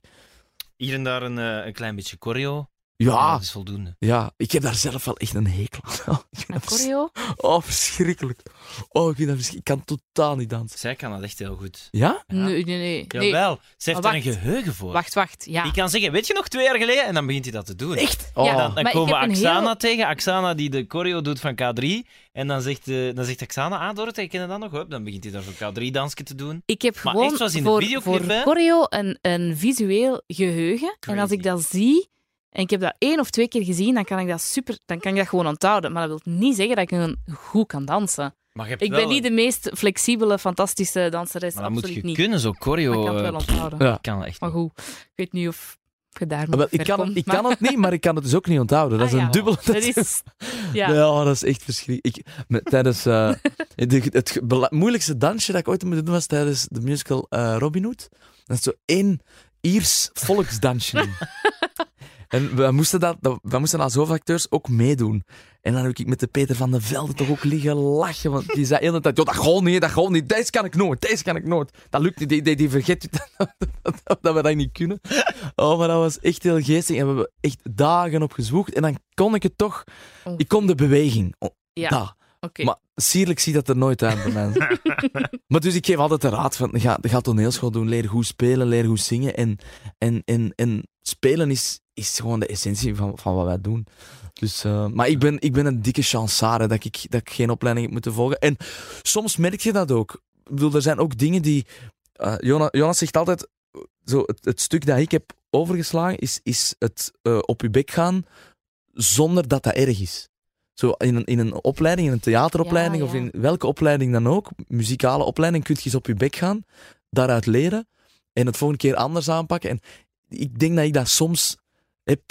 Hier en daar een, eh, een klein beetje choreo. Ja, dat is voldoende. ja, ik heb daar zelf wel echt een hekel aan. Ik Een choreo? Oh, verschrikkelijk. Oh, ik vind dat verschrikkelijk. Ik kan totaal niet dansen. Zij kan dat echt heel goed. Ja? Ja. Nee, nee, nee. nee. Jawel, ze heeft Maar er een wacht. geheugen voor. Wacht, wacht. Ja. Die kan zeggen, weet je nog twee jaar geleden? En dan begint hij dat te doen. Echt? Ja, Oh. Dan, dan Maar ik komen we heb een Axana heel- tegen. Axana die de choreo doet van K3. En dan zegt, eh, dan zegt Axana, ah Dorothee, ken je dat nog? Hup, dan begint hij daar voor K3-dansje te doen. Ik heb Maar gewoon echt zoals in de voor, videoclip, voor hè? choreo een, een visueel geheugen. En als Crazy. ik dat zie, en ik heb dat één of twee keer gezien, dan kan ik dat super, dan kan ik dat gewoon onthouden. Maar dat wil niet zeggen dat ik een goed kan dansen. Maar je hebt Ik wel ben niet de meest flexibele, fantastische danseres, Maar dat moet je niet. kunnen, zo Maar choreo. ik kan het eh, wel onthouden. Ja. ik kan echt Maar goed, ik weet niet of je daar Ah, nog wel, ik kan, komt, ik maar- kan het niet, maar ik kan het dus ook niet onthouden. Dat is Ah, een ja. dubbele... Dat is... Ja. Ja, dat is echt verschrikkelijk. Ik, tijdens, eh, de- het moeilijkste dansje dat ik ooit heb moeten doen was tijdens de musical eh, Robin Hood. Dat is zo één Iers volksdansje. En we moesten, dat, dat- we moesten als hoofdacteurs ook meedoen. En dan heb ik met de Peter van der Velde toch ook liggen lachen. Want die zei de hele tijd, "Joh, dat gaat niet, dat gaat niet. Deze kan ik nooit, deze kan ik nooit. Dat lukt niet, die, die, die vergeet dat we dat niet kunnen. Oh, maar dat was echt heel geestig. En we hebben echt dagen op gezwoegd. En dan kon ik het toch... Oh. Ik kon de beweging. Oh, Ja, dat. oké. Maar sierlijk ziet dat er nooit uit bij mij. maar dus ik geef altijd de raad van, ga, ga toneelschool doen, leer goed spelen, leer goed zingen. En, en, en, en spelen is, is gewoon de essentie van, van wat wij doen. Dus, eh, maar ik ben, ik ben een dikke chansare dat ik, dat ik geen opleiding heb moeten volgen. En soms merk je dat ook. Ik bedoel, er zijn ook dingen die... eh, Jonas, Jonas zegt altijd, zo, het, het stuk dat ik heb overgeslagen is, is het eh, op je bek gaan zonder dat dat erg is. Zo in een, in een opleiding, in een theateropleiding Ja, of in welke opleiding dan ook, muzikale opleiding, kun je eens op je bek gaan, daaruit leren en het volgende keer anders aanpakken. En ik denk dat ik dat soms heb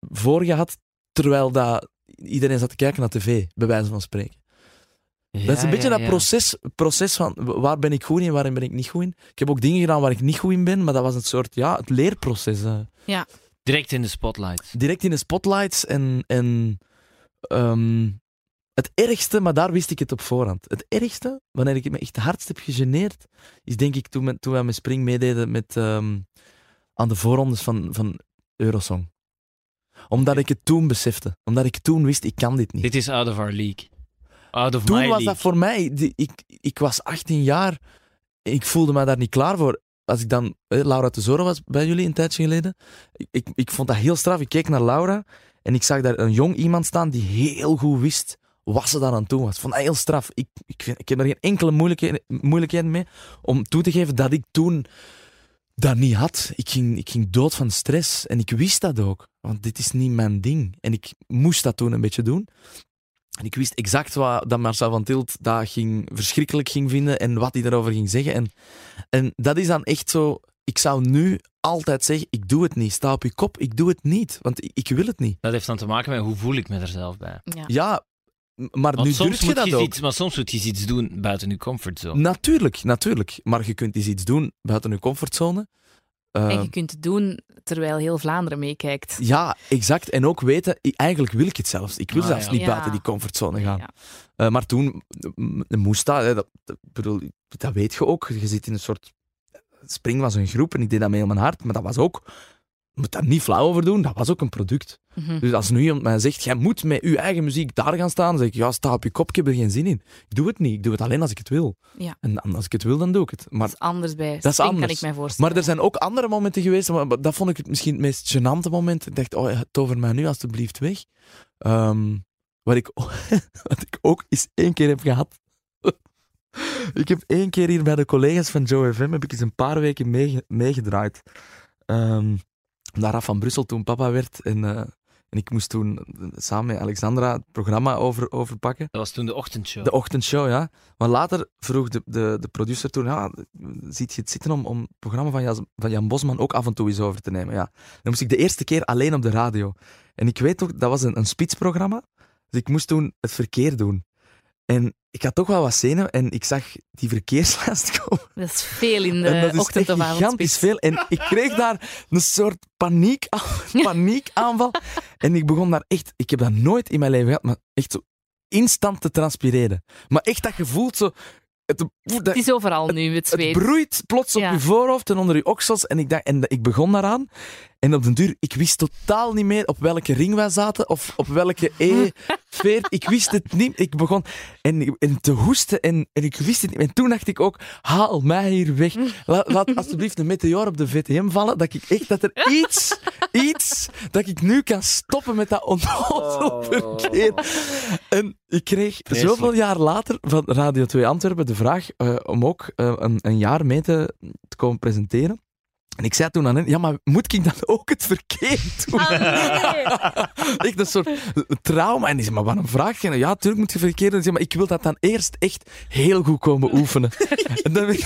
voorgehad, terwijl dat iedereen zat te kijken naar tv, bij wijze van spreken. dat is een beetje dat proces, proces van waar ben ik goed in en waarin ben ik niet goed in. Ik heb ook dingen gedaan waar ik niet goed in ben, maar dat was een soort, ja, het leerproces. eh. Direct in de spotlight. Direct in de spotlights en, en ehm, het ergste, maar daar wist ik het op voorhand. Het ergste, wanneer ik me echt het hardst heb gegeneerd, is denk ik toen, toen wij met Spring meededen met, ehm, aan de voorrondes van, van Eurosong. Omdat ik het toen besefte. Omdat ik toen wist, ik kan dit niet. Dit is out of our league. Out of my Toen was league. dat voor mij... die- ik, ik was 18 jaar. Ik voelde me daar niet klaar voor. Als ik dan... Laura Tesoro was bij jullie een tijdje geleden. Ik, ik, ik vond dat heel straf. Ik keek naar Laura en ik zag daar een jong iemand staan die heel goed wist wat ze daar aan toe was. Ik vond dat heel straf. Ik, ik, vind- ik heb er geen enkele moeilijkheid, moeilijkheid mee om toe te geven dat ik toen dat niet had. Ik ging, ik ging dood van stress en ik wist dat ook. Want dit is niet mijn ding. En ik moest dat toen een beetje doen. En ik wist exact wat dat Marcel van Tilt dat ging, verschrikkelijk ging vinden en wat hij daarover ging zeggen. En, en dat is dan echt zo... Ik zou nu altijd zeggen, ik doe het niet. Sta op je kop, ik doe het niet. Want ik, ik wil het niet. Dat heeft dan te maken met hoe voel ik me er zelf bij. Ja. Maar Want nu soms durf je moet dat je ook. iets, maar soms moet je iets doen buiten je comfortzone. Natuurlijk, natuurlijk. Maar je kunt eens iets doen buiten je comfortzone. Eh, En je kunt het doen terwijl heel Vlaanderen meekijkt. ja, exact. En ook weten, eigenlijk wil ik het zelfs. Ik wil Ah, zelfs ja. niet Ja. buiten die comfortzone gaan. Ja. Eh, maar toen moest dat, hè, dat, dat, bedoel, dat weet je ook. Je zit in een soort. Spring was een groep en ik deed dat mee op mijn hart, maar dat was ook. Moet daar niet flauw over doen, dat was ook een product. Mhm. Dus als nu iemand mij zegt, jij moet met je eigen muziek daar gaan staan, dan zeg ik, ja, sta op je kop, ik heb er geen zin in. Ik doe het niet, ik doe het alleen als ik het wil. Ja. En als ik het wil, dan doe ik het. Maar Dat is anders bij is Spring, kan anders. ik mij voorstellen. maar er zijn ook andere momenten geweest, maar dat vond ik het misschien het meest gênante moment. Ik dacht, oh, tover mij nu alstublieft weg. Ehm, wat, ik, wat ik ook eens één keer heb gehad. ik heb één keer hier bij de collega's van Joe FM heb ik eens een paar weken meege- meegedraaid. Ehm naar Raf van Brussel toen papa werd. En, eh, en ik moest toen samen met Alexandra het programma over, overpakken. Dat was toen de ochtendshow. De ochtendshow, ja. Maar later vroeg de, de, de producer toen, ja, ziet je het zitten om, om het programma van Jan, van Jan Bosman ook af en toe eens over te nemen? Ja. Dan moest ik de eerste keer alleen op de radio. En ik weet ook, dat was een, een spitsprogramma, dus ik moest toen het verkeer doen. En ik had toch wel wat zenuwen en ik zag die verkeerslijst komen. Dat is veel in en dat de is ochtend echt of gigantisch veel. En ik kreeg daar een soort paniek, paniekaanval. En ik begon daar echt, ik heb dat nooit in mijn leven gehad, maar echt zo instant te transpireren. Maar echt dat gevoel zo, het, dat, Het is overal nu, het het zweet. broeit plots op je voorhoofd en onder je oksels. En ik, dacht, en ik begon daaraan. En op den duur, ik wist totaal niet meer op welke ring wij zaten. Of op welke E40. Ik wist het niet. Ik begon en, en te hoesten. En, en ik wist het niet. En toen dacht ik ook, haal mij hier weg. Laat, laat alsjeblieft een meteor op de VTM vallen. Dat ik echt, dat er iets, iets, dat ik nu kan stoppen met dat onnozel verkeer. En ik kreeg Vreselijk. zoveel jaar later van Radio 2 Antwerpen de vraag eh, om ook eh, een, een jaar mee te, te komen presenteren. En ik zei toen aan hen, ja, maar moet ik dan ook het verkeer doen? echt een soort trauma. En die zei, maar waarom vraag je? Ja, natuurlijk moet je verkeer doen. Zei, maar ik wil dat dan eerst echt heel goed komen oefenen. en, dan ik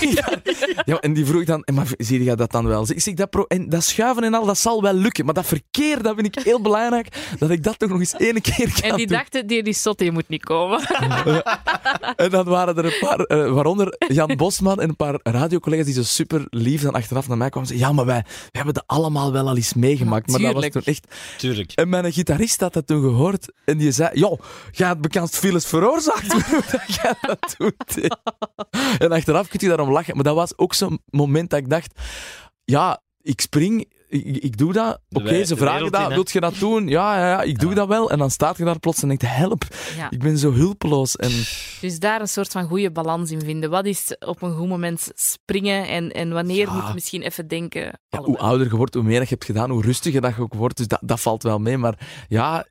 ja, en die vroeg dan, "En maar zie je dat dan wel? Ik zeg, dat pro en dat schuiven en al, dat zal wel lukken. Maar dat verkeer, dat vind ik heel belangrijk, dat ik dat toch nog eens één keer kan En die doen. dachten, die, die sotte, je moet niet komen. En dan waren er een paar, eh, waaronder Jan Bosman en een paar radiocollega's die zo super lief dan achteraf naar mij kwamen en ja, maar wij, wij hebben dat allemaal wel al eens meegemaakt. Maar dat was toen echt... Tuurlijk. En mijn gitarist had dat toen gehoord en die zei, joh, jij hebt bekend files veroorzaakt dat jij dat doet. En achteraf kun je daarom lachen. Maar dat was ook zo'n moment dat ik dacht, ja, ik spring, ik, ik doe dat. Oké, ze vragen dat, wilt je dat doen? Ja, ja, ja ik doe Ja. dat wel. En dan staat je daar plots en denkt, help, Ja. ik ben zo hulpeloos. En... Dus daar een soort van goede balans in vinden. Wat is op een goed moment springen en, en wanneer Ja. moet je misschien even denken... Ja, hoe ouder je wordt, hoe meer je hebt gedaan, hoe rustiger dat je ook wordt. Dus dat, dat valt wel mee. Maar ja,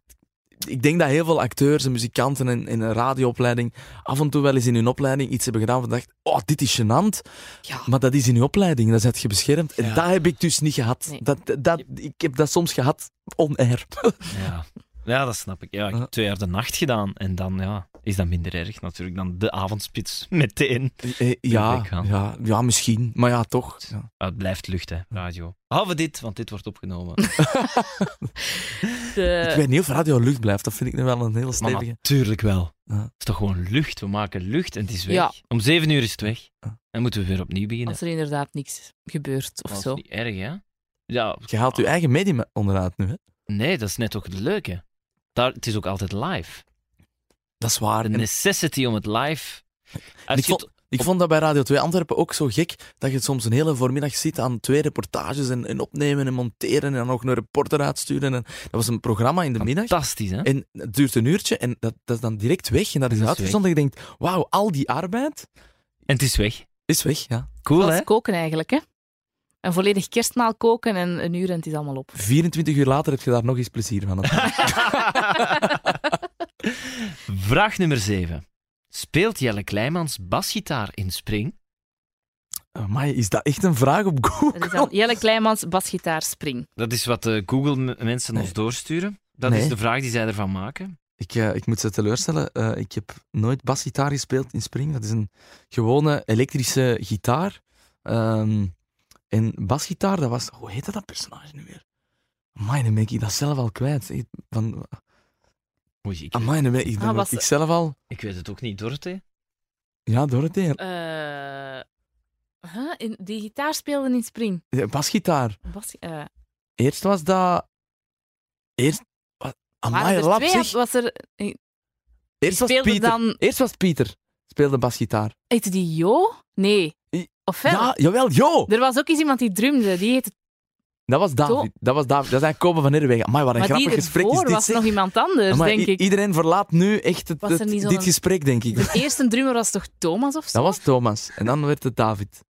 ik denk dat heel veel acteurs en muzikanten in, in een radioopleiding af en toe wel eens in hun opleiding iets hebben gedaan van dacht, oh, dit is gênant. Ja. Maar dat is in je opleiding, dat zet je beschermd. En dat heb ik dus niet gehad. Nee. Dat, dat, ik heb dat soms gehad on-air. Ja. Ja, dat snap ik. Ja, ik Ja. heb twee jaar de nacht gedaan. En dan ja, is dat minder erg natuurlijk dan de avondspits meteen. Eh, ja, weggaan. ja, ja, misschien. Maar ja, toch. Ja. Maar het blijft lucht, hè, radio. Behalve dit, want dit wordt opgenomen. De, Ik weet niet of radio lucht blijft. Dat vind ik nu wel een heel Maar stevige. natuurlijk wel. Ja. Het is toch gewoon lucht. We maken lucht en het is weg. Ja. Om zeven uur is het weg. Ja. En moeten we weer opnieuw beginnen. als er inderdaad niks gebeurt of Dat is zo. niet erg, hè? Ja, Je haalt je eigen medium onderuit nu, hè? nee, dat is net ook het leuke. Daar, het is ook altijd live. Dat is waar. De En necessity om het live... Als ik je vond, ik vond dat bij Radio 2 Antwerpen ook zo gek, dat je soms een hele voormiddag zit aan twee reportages en, en opnemen en monteren en dan nog een reporter uitsturen. En dat was een programma in de middag. fantastisch, hè? En het duurt een uurtje en dat, dat is dan direct weg en dat is Dat is uitgezonden. Je denkt, wauw, al die arbeid En het is weg. is weg. Ja. Cool, Zoals hè? koken eigenlijk, hè. Een volledig kerstmaal koken en een uur en het is allemaal op. 24 uur later heb je daar nog eens plezier van. Vraag nummer 7. Speelt Jelle Kleimans basgitaar in Spring? Maar is dat echt een vraag op Google? Dat is dan Jelle Kleimans, basgitaar, spring. Dat is wat de Google-mensen ons Nee. doorsturen. Dat Nee. is de vraag die zij ervan maken. Ik, eh, ik moet ze teleurstellen. Eh, ik heb nooit basgitaar gespeeld in Spring. Dat is een gewone elektrische gitaar. Ehm, en basgitaar, dat was... Hoe heette dat personage nu weer? Amai, dan ben ik dat zelf al kwijt. Ik- Van, Oei, ik, amai, dan ben ik, dan Ah, ben was- ik zelf al... ik weet het ook niet, Dorothee. Ja, Dorothee. Eh huh? in, die gitaar speelde in spring. Ja, Basgitaar. Bas, eh, Eerst was dat... Eerst... wat- Amai, waren er lap twee? Was er, eh, Eerst was Pieter. dan- Eerst was Pieter. Speelde basgitaar. heette die Jo? Nee. I- Of wel? Ja, jawel, jo! Er was ook eens iemand die drumde. Die heette, Dat was David. Dat was David. Dat is eigenlijk Kopen van Herwegen. Amai, wat een maar grappig gesprek is dit, was zeg. nog iemand anders, Amai, denk ik. Iedereen verlaat nu echt het, het- dit gesprek, denk ik. De eerste drummer was toch Thomas of zo? Dat was Thomas. En dan werd het David.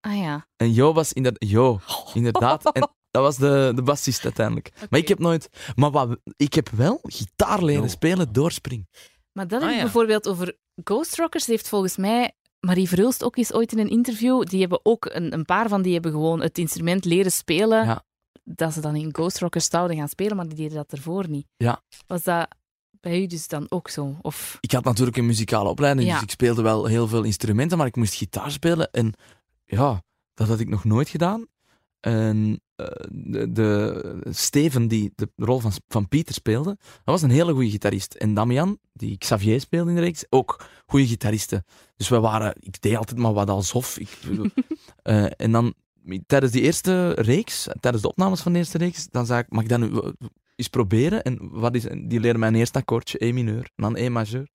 Ah ja. En Jo was inderdaad... Jo, inderdaad. En dat was de, de bassist uiteindelijk. Maar ik heb nooit... Maar wat, ik heb wel gitaar leren Jo. spelen door Spring. Maar dat Ah, heb ik ja. bijvoorbeeld over Ghost Rockers. Die heeft volgens mij Marie Verhulst ook eens ooit in een interview. Die hebben ook, een, een paar van die hebben gewoon het instrument leren spelen. Ja. Dat ze dan in Ghost Rockers zouden gaan spelen, maar die deden dat ervoor niet. Ja. Was dat bij u dus dan ook zo? Of... Ik had natuurlijk een muzikale opleiding, Ja. dus ik speelde wel heel veel instrumenten, maar ik moest gitaar spelen. En ja, dat had ik nog nooit gedaan. En de, de Steven, die de rol van, van Pieter speelde, dat was een hele goede gitarist. En Damian, die Xavier speelde in de reeks, ook goede gitaristen. Dus we waren, ik deed altijd maar wat alsof. Ik, eh, en dan tijdens die eerste reeks, tijdens de opnames van de eerste reeks, dan zei ik, mag ik dat nu eh, eens proberen? En wat is, die leerde mijn eerste akkoordje, E mineur, en dan E majeur.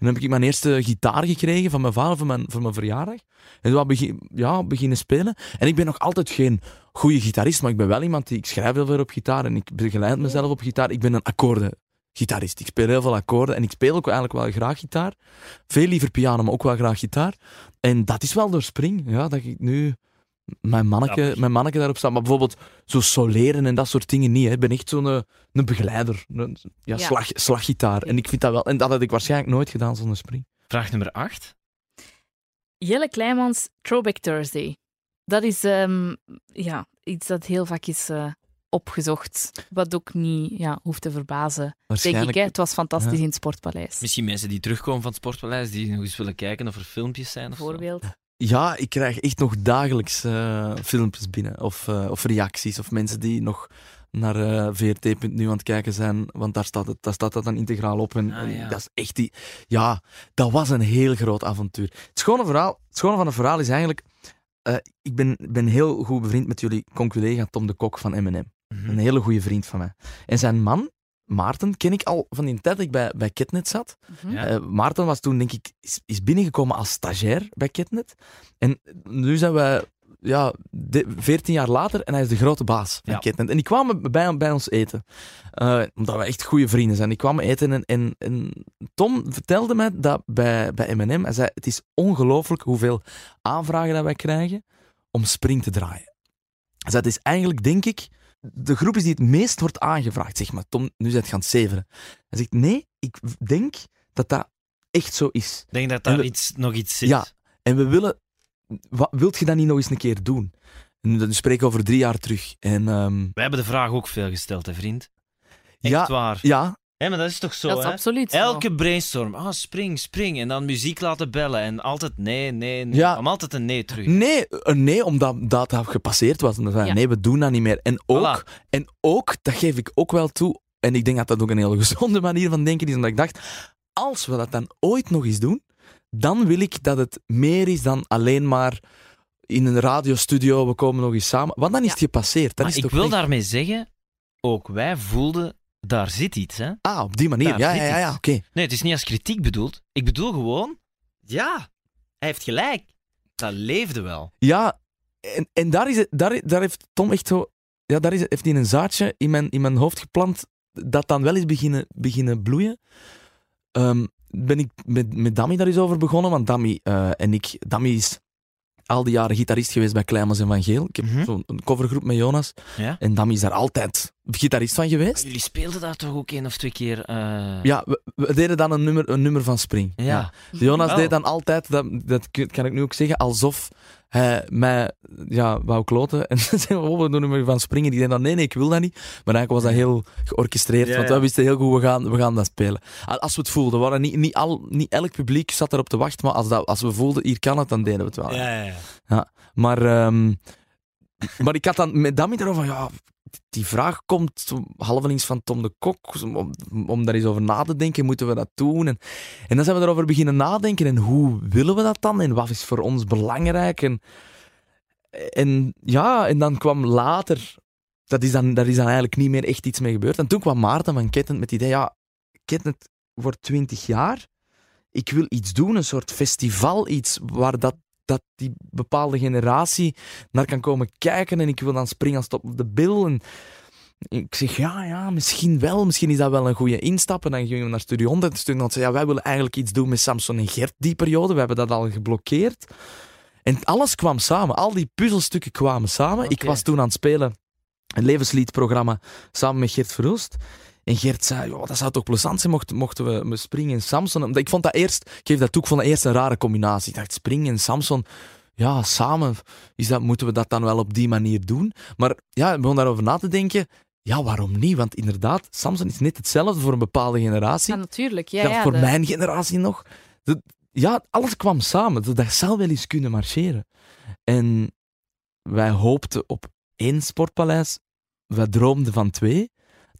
En dan heb ik mijn eerste gitaar gekregen van mijn vader voor mijn, voor mijn verjaardag. En toen begin, ja, beginnen spelen. En ik ben nog altijd geen goede gitarist, maar ik ben wel iemand die... Ik schrijf heel veel op gitaar en ik begeleid mezelf op gitaar. Ik ben een akkoordengitarist. Ik speel heel veel akkoorden en ik speel ook eigenlijk wel graag gitaar. Veel liever piano, maar ook wel graag gitaar. En dat is wel door Spring, ja, dat ik nu mijn manneke, mijn manneke daarop sta. Maar bijvoorbeeld zo soleren en dat soort dingen niet. Hè. Ik ben echt zo'n eh, een begeleider. Een, ja, Ja. Slag, slaggitaar. En ik vind dat wel... En dat had ik waarschijnlijk nooit gedaan zonder Spring. Vraag nummer 8. Jelle Kleimans, Throwback Thursday. Dat is ehm, ja, iets dat heel vaak is eh, opgezocht. Wat ook niet ja, hoeft te verbazen, denk ik. Waarschijnlijk... Hè? Het was fantastisch Ja. in het Sportpaleis. Misschien mensen die terugkomen van het Sportpaleis, die nog eens willen kijken of er filmpjes zijn. Of zo. Bijvoorbeeld. Ja, ik krijg echt nog dagelijks eh, filmpjes binnen. Of, eh, of reacties. Of mensen die nog naar eh, VRT.nu aan het kijken zijn. Want daar staat, het, daar staat dat dan integraal op. En, Ah, ja. dat is echt die... Ja, dat was een heel groot avontuur. Het schone, verhaal, het schone van het verhaal is eigenlijk... eh, ik ben, ben heel goed bevriend met jullie conculega Tom de Kok van M&M. Een hele goede vriend van mij. En zijn man, Maarten, ken ik al van die tijd dat ik bij, bij Ketnet zat. Mhm. Ja. Eh, Maarten was toen, denk ik, is, is binnengekomen als stagiair bij Ketnet. En nu zijn we ja, de- 14 jaar later en hij is de grote baas van Ja. Ketnet. En die kwamen bij, bij ons eten. Eh, omdat we echt goede vrienden zijn. Die kwamen eten en, en, en Tom vertelde mij dat bij, bij M&M, hij zei, het is ongelooflijk hoeveel aanvragen dat wij krijgen om Spring te draaien. Hij zei, het is eigenlijk, denk ik, de groep is die het meest wordt aangevraagd. Zeg maar, Tom, nu aan het zeveren. Hij zegt, nee, ik denk dat dat echt zo is. Ik denk dat En daar we- iets, nog iets zit. Ja. En we willen... Wat, wilt je dat niet nog eens een keer doen? En dan spreken we over drie jaar terug. En ehm, Wij hebben de vraag ook veel gesteld, hè, vriend. Echt ja, waar. ja, Hé, maar dat is toch zo, dat is hè? absoluut zo. Elke brainstorm, ah, spring, spring. En dan muziek laten bellen. En altijd nee, nee, nee. Ja. Om altijd een nee terug. Nee, een nee, omdat dat gepasseerd was. En dan zei Ja. nee, we doen dat niet meer. En ook, Voilà. en ook, dat geef ik ook wel toe, en ik denk dat dat ook een hele gezonde manier van denken is, omdat ik dacht, als we dat dan ooit nog eens doen, dan wil ik dat het meer is dan alleen maar in een radiostudio, we komen nog eens samen. Want dan is Ja. het gepasseerd. Dan Maar is het ik wil daarmee zeggen, ook wij voelden, daar zit iets, hè? Ah, op die manier. Daar Ja, ja, ja, oké. Nee, het is niet als kritiek bedoeld. Ik bedoel gewoon, ja, hij heeft gelijk. Dat leefde wel. Ja, en, en daar, is het, daar, daar heeft Tom echt zo... Ja, daar is, heeft hij een zaadje in mijn, in mijn hoofd geplant dat dan wel eens beginnen, beginnen bloeien. Ehm, ben ik met, met Dami daar eens over begonnen, want Dami eh, en ik... Dami is al die jaren gitarist geweest bij Kleimans en Van Geel. Ik heb Mhm. zo'n covergroep met Jonas. Ja? En Dami is daar altijd gitarist van geweest. Jullie speelden daar toch ook één of twee keer? eh, Ja, we, we deden dan een nummer, een nummer van Spring. Ja. Jonas Wel. deed dan altijd, dat, dat kan ik nu ook zeggen, alsof hij mij ja, wou kloten. En dan zei oh, we doen nummer van Springen. Die zei dan, nee, nee, ik wil dat niet. Maar eigenlijk was dat heel georchestreerd, Ja, want wij wisten heel goed, we gaan, we gaan dat spelen. Als we het voelden, waren niet, niet, al, niet elk publiek zat erop te wachten, maar als, dat, als we voelden, hier kan het, dan deden we het wel. Ja, ja, ja. Maar, ehm, maar ik had dan met Dami erover van, ja, die vraag komt halvelings van Tom de Kok, om, daar eens over na te denken, moeten we dat doen? En, en dan zijn we erover beginnen nadenken, en hoe willen we dat dan? En wat is voor ons belangrijk? En, en ja, en dan kwam later, dat is dan, daar is dan eigenlijk niet meer echt iets mee gebeurd. En toen kwam Maarten van Kettent met het idee, ja, Kettent wordt 20 jaar, ik wil iets doen, een soort festival, iets waar dat dat die bepaalde generatie naar kan komen kijken en ik wil dan springen als top of de bil. En ik zeg, ja, ja, misschien wel. Misschien is dat wel een goede instap. En dan gingen we naar Studio 100. En Studio 100 zei, ja, wij willen eigenlijk iets doen met Samson en Gert die periode. We hebben dat al geblokkeerd. En alles kwam samen. Al die puzzelstukken kwamen samen. Ik was toen aan het spelen een levensliedprogramma samen met Gert Verhulst. En Gert zei, "Joh, dat zou toch plezant zijn mochten, mochten we springen en Samson. Omdat Ik vond dat eerst, ik geef dat toe, ik vond dat eerst een rare combinatie. Ik dacht, springen en Samson, ja, samen, is dat, moeten we dat dan wel op die manier doen? Maar ja, ik begon daarover na te denken, ja, waarom niet? Want inderdaad, Samson is net hetzelfde voor een bepaalde generatie. Ja, natuurlijk. Ja, Ja, ja, voor de- mijn generatie nog. Ja, alles kwam samen. Dat, dat zou wel eens kunnen marcheren. En wij hoopten op één sportpaleis. Wij droomden van twee.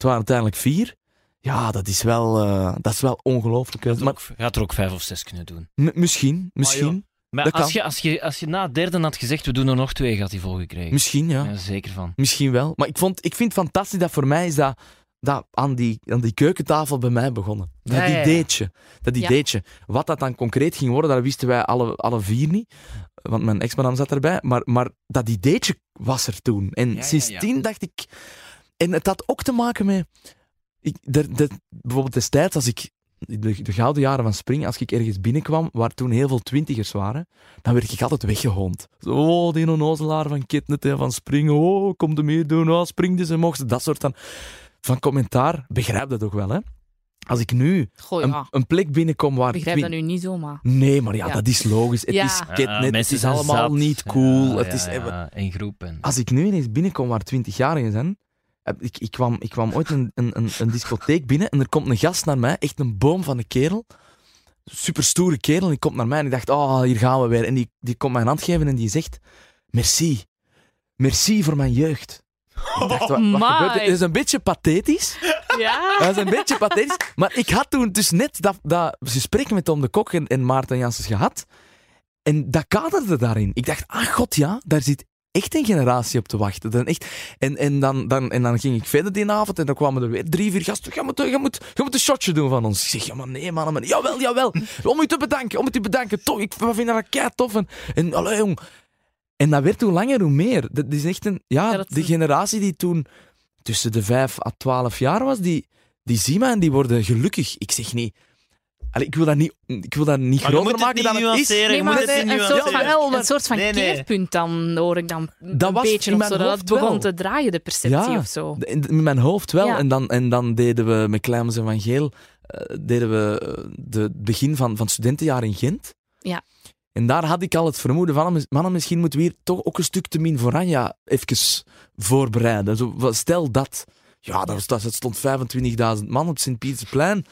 Het waren uiteindelijk vier. Ja, dat is wel, eh, dat is wel ongelooflijk. Gaat er, Maar ook, gaat er ook vijf of zes kunnen doen. m- misschien, misschien, Maar als je, als, je, als je na het derde had gezegd, we doen er nog twee, gaat hij volgekregen. misschien, ja. Ja, zeker van. Misschien wel. Maar ik, vond, ik vind het fantastisch dat voor mij is dat, dat aan, die, aan die keukentafel bij mij begonnen. Dat Ja, ideetje. Dat Ja. ideetje. Wat dat dan concreet ging worden, dat wisten wij alle, alle vier niet. Want mijn ex-madame zat erbij. Maar, maar dat ideetje was er toen. En Ja, ja, sindsdien dacht ik... En het had ook te maken met... Ik, de, de, bijvoorbeeld destijds, als ik... De, de gouden jaren van Spring, als ik ergens binnenkwam, waar toen heel veel twintigers waren, dan werd ik altijd weggehoond. Zo, oh, die onnozelaar van Kitnet en van Springen. Oh, kom er meer doen. Oh, spring dus en mocht. Dat soort van, van commentaar. Begrijp dat toch wel, hè? Als ik nu Goh, een, ja. een plek binnenkom waar... Ik begrijp dat nu niet zomaar. Nee, maar ja, Ja. dat is logisch. Het Ja. is Ja, Kitnet, het is allemaal zat. niet cool. Ja, het ja, is, ja, in groep. En... Als ik nu ineens binnenkom waar 20-jarigen zijn... Ik, ik, kwam, ik kwam ooit een, een, een, een discotheek binnen en er komt een gast naar mij, echt een boom van een kerel. Super stoere kerel, die komt naar mij en ik dacht, oh, hier gaan we weer. En die, die komt mij een hand geven en die zegt, merci. Merci voor mijn jeugd. Ik dacht, wat, gebeurt er? Het is een beetje pathetisch. Ja. Dat is een beetje pathetisch. Maar ik had toen dus net dat, dat gesprek met Tom de Kok en, en Maarten Janssens gehad. En dat kaderde daarin. Ik dacht, ah god ja, daar zit echt een generatie op te wachten. Dan echt, en, en, dan, dan, en dan ging ik verder die avond en dan kwamen er weer drie, vier gasten. Je moet, je moet, je moet een shotje doen van ons. Ik zeg, ja maar nee man, man. Jawel, jawel. Om u te bedanken, om u te bedanken. Toch, ik vind dat kei tof. En, en allee, jong. En dat werd hoe langer hoe meer. Dat is echt een, ja, Ja, de generatie die toen tussen de 5 à 12 jaar was, die, die zien mij en die worden gelukkig. Ik zeg niet... Allee, ik wil dat niet, ik wil dat niet Maar groter maken niet dan het is. Nee, maar het het is niet een soort van, een soort van Nee, nee. keerpunt dan, hoor ik dan Dat een was beetje in of mijn zo. Dat het begon wel. te draaien, de perceptie Ja. of zo. In, mijn hoofd wel. Ja. En, dan, en dan deden we met Kleimens en Van Geel eh, deden we eh, de het begin van, van het studentenjaar in Gent. Ja. En daar had ik al het vermoeden van, mannen, misschien moeten we hier toch ook een stuk te min voor Anja even voorbereiden. Zo, stel dat, Ja, dat, was, dat stond 25.000 man op Sint-Pietersplein.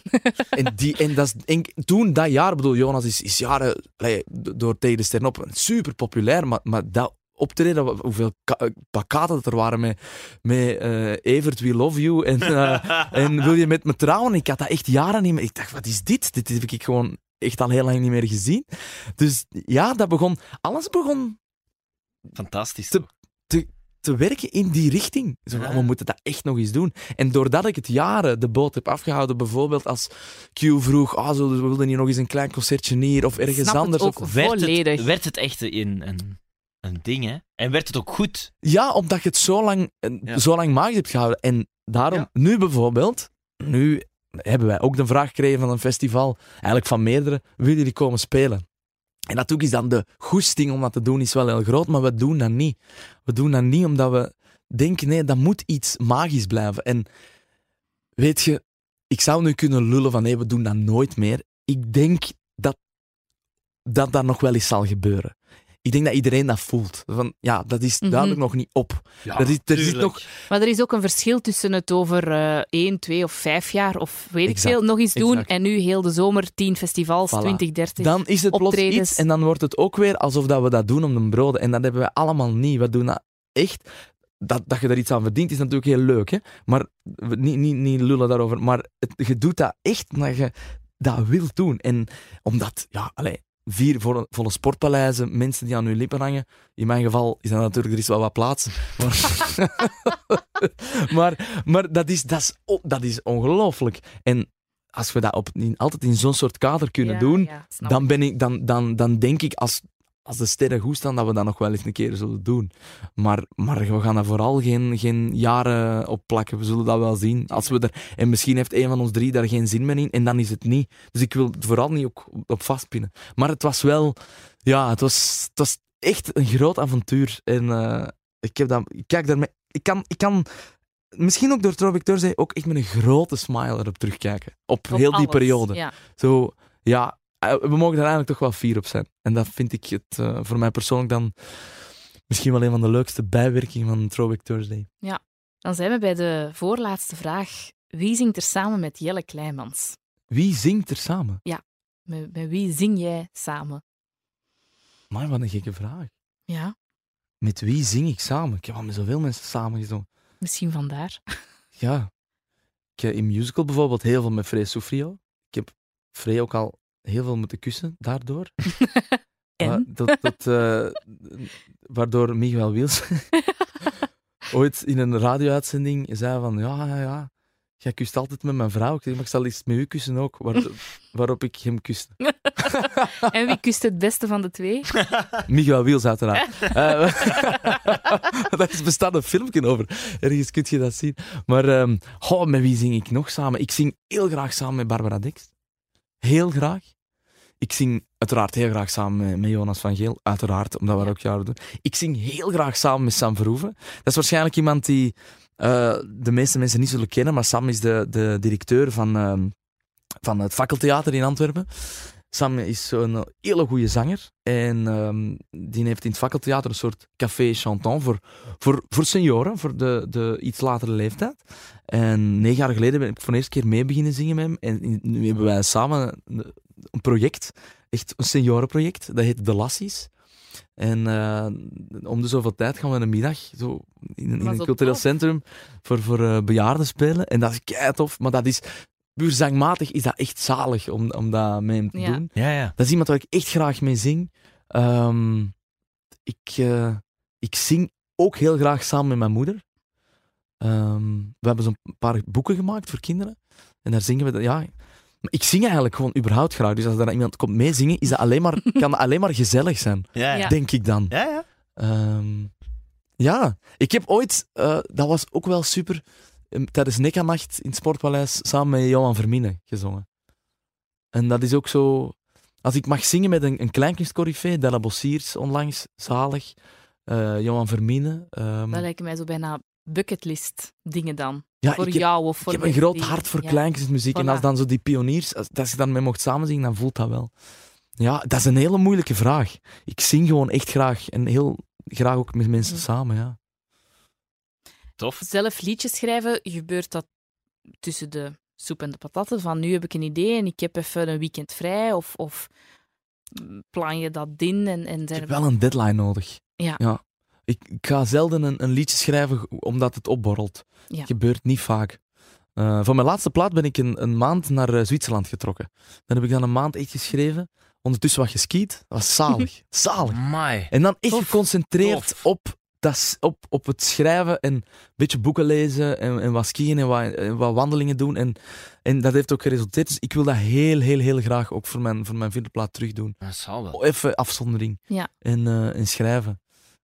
en, die, en, dat is, en toen, dat jaar, bedoel, Jonas is, is jaren allee, door tegen de sterren op super populair, maar, maar dat optreden, hoeveel eh, plakaten dat er waren met, met eh, Evert, we love you en, eh, en wil je met me trouwen? Ik had dat echt jaren niet meer. Ik dacht, wat is dit? Dit heb ik gewoon echt al heel lang niet meer gezien. Dus ja, dat begon, alles begon Fantastisch. Te- te werken in die richting. Zo, Ja. We moeten dat echt nog eens doen. En doordat ik het jaren de boot heb afgehouden, bijvoorbeeld als Q vroeg, ah, zo, we wilden hier nog eens een klein concertje hier of ergens Snap het anders. ook. Of, werd Volledig. het, werd het echt een, een, een ding, hè? En werd het ook goed? ja, omdat je het zo lang, Ja. zo lang magisch hebt gehouden. En daarom, Ja. nu bijvoorbeeld, nu hebben wij ook de vraag gekregen van een festival, eigenlijk van meerdere, willen jullie komen spelen? En natuurlijk is dan de goesting om dat te doen is wel heel groot, maar we doen dat niet. We doen dat niet omdat we denken, nee, dat moet iets magisch blijven. En weet je, ik zou nu kunnen lullen van, nee, we doen dat nooit meer. Ik denk dat dat, dat nog wel eens zal gebeuren. Ik denk dat iedereen dat voelt. Van, ja, dat is Mhm. duidelijk nog niet op. dat is, er zit nog, Maar er is ook een verschil tussen het over eh 1, 2 of 5 jaar of weet Exact, ik veel nog eens doen exact. en nu heel de zomer 10 festivals, Voilà. 20, 30. dan is het plots iets en dan wordt het ook weer alsof dat we dat doen om de broden. En dat hebben we allemaal niet. We doen dat echt. Dat, dat je daar iets aan verdient is natuurlijk heel leuk, hè? maar niet, niet, niet lullen daarover. Maar het, je doet dat echt omdat je dat wilt doen. En omdat, ja, allee, vier volle, volle sportpaleizen, mensen die aan hun lippen hangen. In mijn geval is dat natuurlijk, er is wel wat plaats. Maar, maar, maar dat, is, dat, is, dat is ongelooflijk. En als we dat op, in, altijd in zo'n soort kader kunnen Ja, doen, ja, dan, ben ik, dan, dan, dan denk ik, als, als de sterren goed staan, dat we dat nog wel eens een keer zullen doen. Maar, maar we gaan daar vooral geen, geen jaren op plakken. We zullen dat wel zien. Als we er, en misschien heeft een van ons drie daar geen zin meer in, en dan is het niet. Dus ik wil het vooral niet ook op vastpinnen. Maar het was wel... Ja, het was, het was echt een groot avontuur. En eh, ik, heb dat, ik kijk daarmee... Ik kan... Ik kan Misschien ook door Tropic Thursday ook echt met een grote smile erop terugkijken. Op, Op heel die periode. Ja. Zo, ja, we mogen daar eigenlijk toch wel fier op zijn. En dat vind ik het eh, voor mij persoonlijk dan misschien wel een van de leukste bijwerkingen van Throwback Thursday. Dan zijn we bij de voorlaatste vraag. Wie zingt er samen met Jelle Kleimans? Wie zingt er samen? Met, met wie zing jij samen? Maar wat een gekke vraag. Ja, Met wie zing ik samen? Ik heb al met zoveel mensen samen gezongen. misschien vandaar. Ja. Ik heb in musical bijvoorbeeld heel veel met Frey Soufrio. Ik heb Frey ook al heel veel moeten kussen daardoor. En? Wa- dat, dat, eh, waardoor Miguel Wiels ooit in een radio-uitzending zei van ja, ja, ja, jij kust altijd met mijn vrouw. Ik zeg, maar ik zal eens met u kussen ook. Waar- waarop ik hem kuste. en wie kust het beste van de twee? Miguel Wiels uiteraard. Eh, Daar is bestaat een filmpje over. Ergens kun je dat zien. Maar ehm, met wie zing ik nog samen? Ik zing heel graag samen met Barbara Dix. Heel graag. Ik zing uiteraard heel graag samen met, Jonas van Geel. Uiteraard, omdat we dat ook jaren doen. Ik zing heel graag samen met Sam Verhoeven. Dat is waarschijnlijk iemand die eh, de meeste mensen niet zullen kennen, maar Sam is de, de directeur van, ehm, van het Fakkeltheater in Antwerpen. Sam is zo'n hele goede zanger. En ehm, die heeft in het Fakkeltheater een soort café chantant voor, voor, voor senioren, voor de, de iets latere leeftijd. En negen jaar geleden ben ik voor de eerste keer mee beginnen zingen met hem. En nu hebben wij samen een, een project, echt een seniorenproject, dat heet De Lassies. En eh, om de zoveel tijd gaan we een middag zo in, een- in een cultureel tof. centrum voor, voor eh, bejaarden spelen. En dat is kei tof, maar dat is puur zangmatig is dat echt zalig om, om dat met hem te Ja. doen. Ja, ja. Dat is iemand waar ik echt graag mee zing. Ehm, ik, eh, ik zing ook heel graag samen met mijn moeder. Ehm, we hebben zo'n paar boeken gemaakt voor kinderen. En daar zingen we... dat- Ja, maar ik zing eigenlijk gewoon überhaupt graag. Dus als er dan iemand komt meezingen, is dat alleen maar, kan dat alleen maar gezellig zijn. Ja, ja. Ja. Denk ik dan. ja, ja. Ehm, ja, ik heb ooit, eh, dat was ook wel super, tijdens Nekanacht in het Sportpaleis samen met Johan Vermine gezongen. En dat is ook zo, als ik mag zingen met een, een kleinkunstcorrivee, Della Bossiers onlangs, zalig, eh, Johan Vermine. ehm, Dat lijken mij zo bijna bucketlist dingen dan. ja, voor ik heb, jou of ik voor heb een groot die- hart voor ja. kleinkunstmuziek. En als dan zo die pioniers, als, als je dan mee mocht samenzingen, dan voelt dat wel. Ja, dat is een hele moeilijke vraag. Ik zing gewoon echt graag. En heel graag ook met mensen Mhm. samen, ja. Tof. zelf liedjes schrijven gebeurt dat tussen de soep en de patatten. Van nu heb ik een idee en ik heb even een weekend vrij. Of, of plan je dat in en, en Ik heb wel een deadline nodig. Ja. Ik, ik ga zelden een, een liedje schrijven omdat het opborrelt. Ja. Gebeurt niet vaak. Eh, voor mijn laatste plaat ben ik een, een maand naar eh, Zwitserland getrokken. Dan heb ik dan een maand echt geschreven. Ondertussen wat geskiet. Dat was zalig. zalig. En dan echt Tof. geconcentreerd Tof. op, dat, op, op het schrijven en een beetje boeken lezen en, en wat skiën en wat, en wat wandelingen doen. En, en dat heeft ook geresulteerd. Dus ik wil dat heel, heel, heel graag ook voor mijn, voor mijn vierde plaat terug doen. Dat zal wel. Oh, Even afzondering. Ja. En, eh, en schrijven.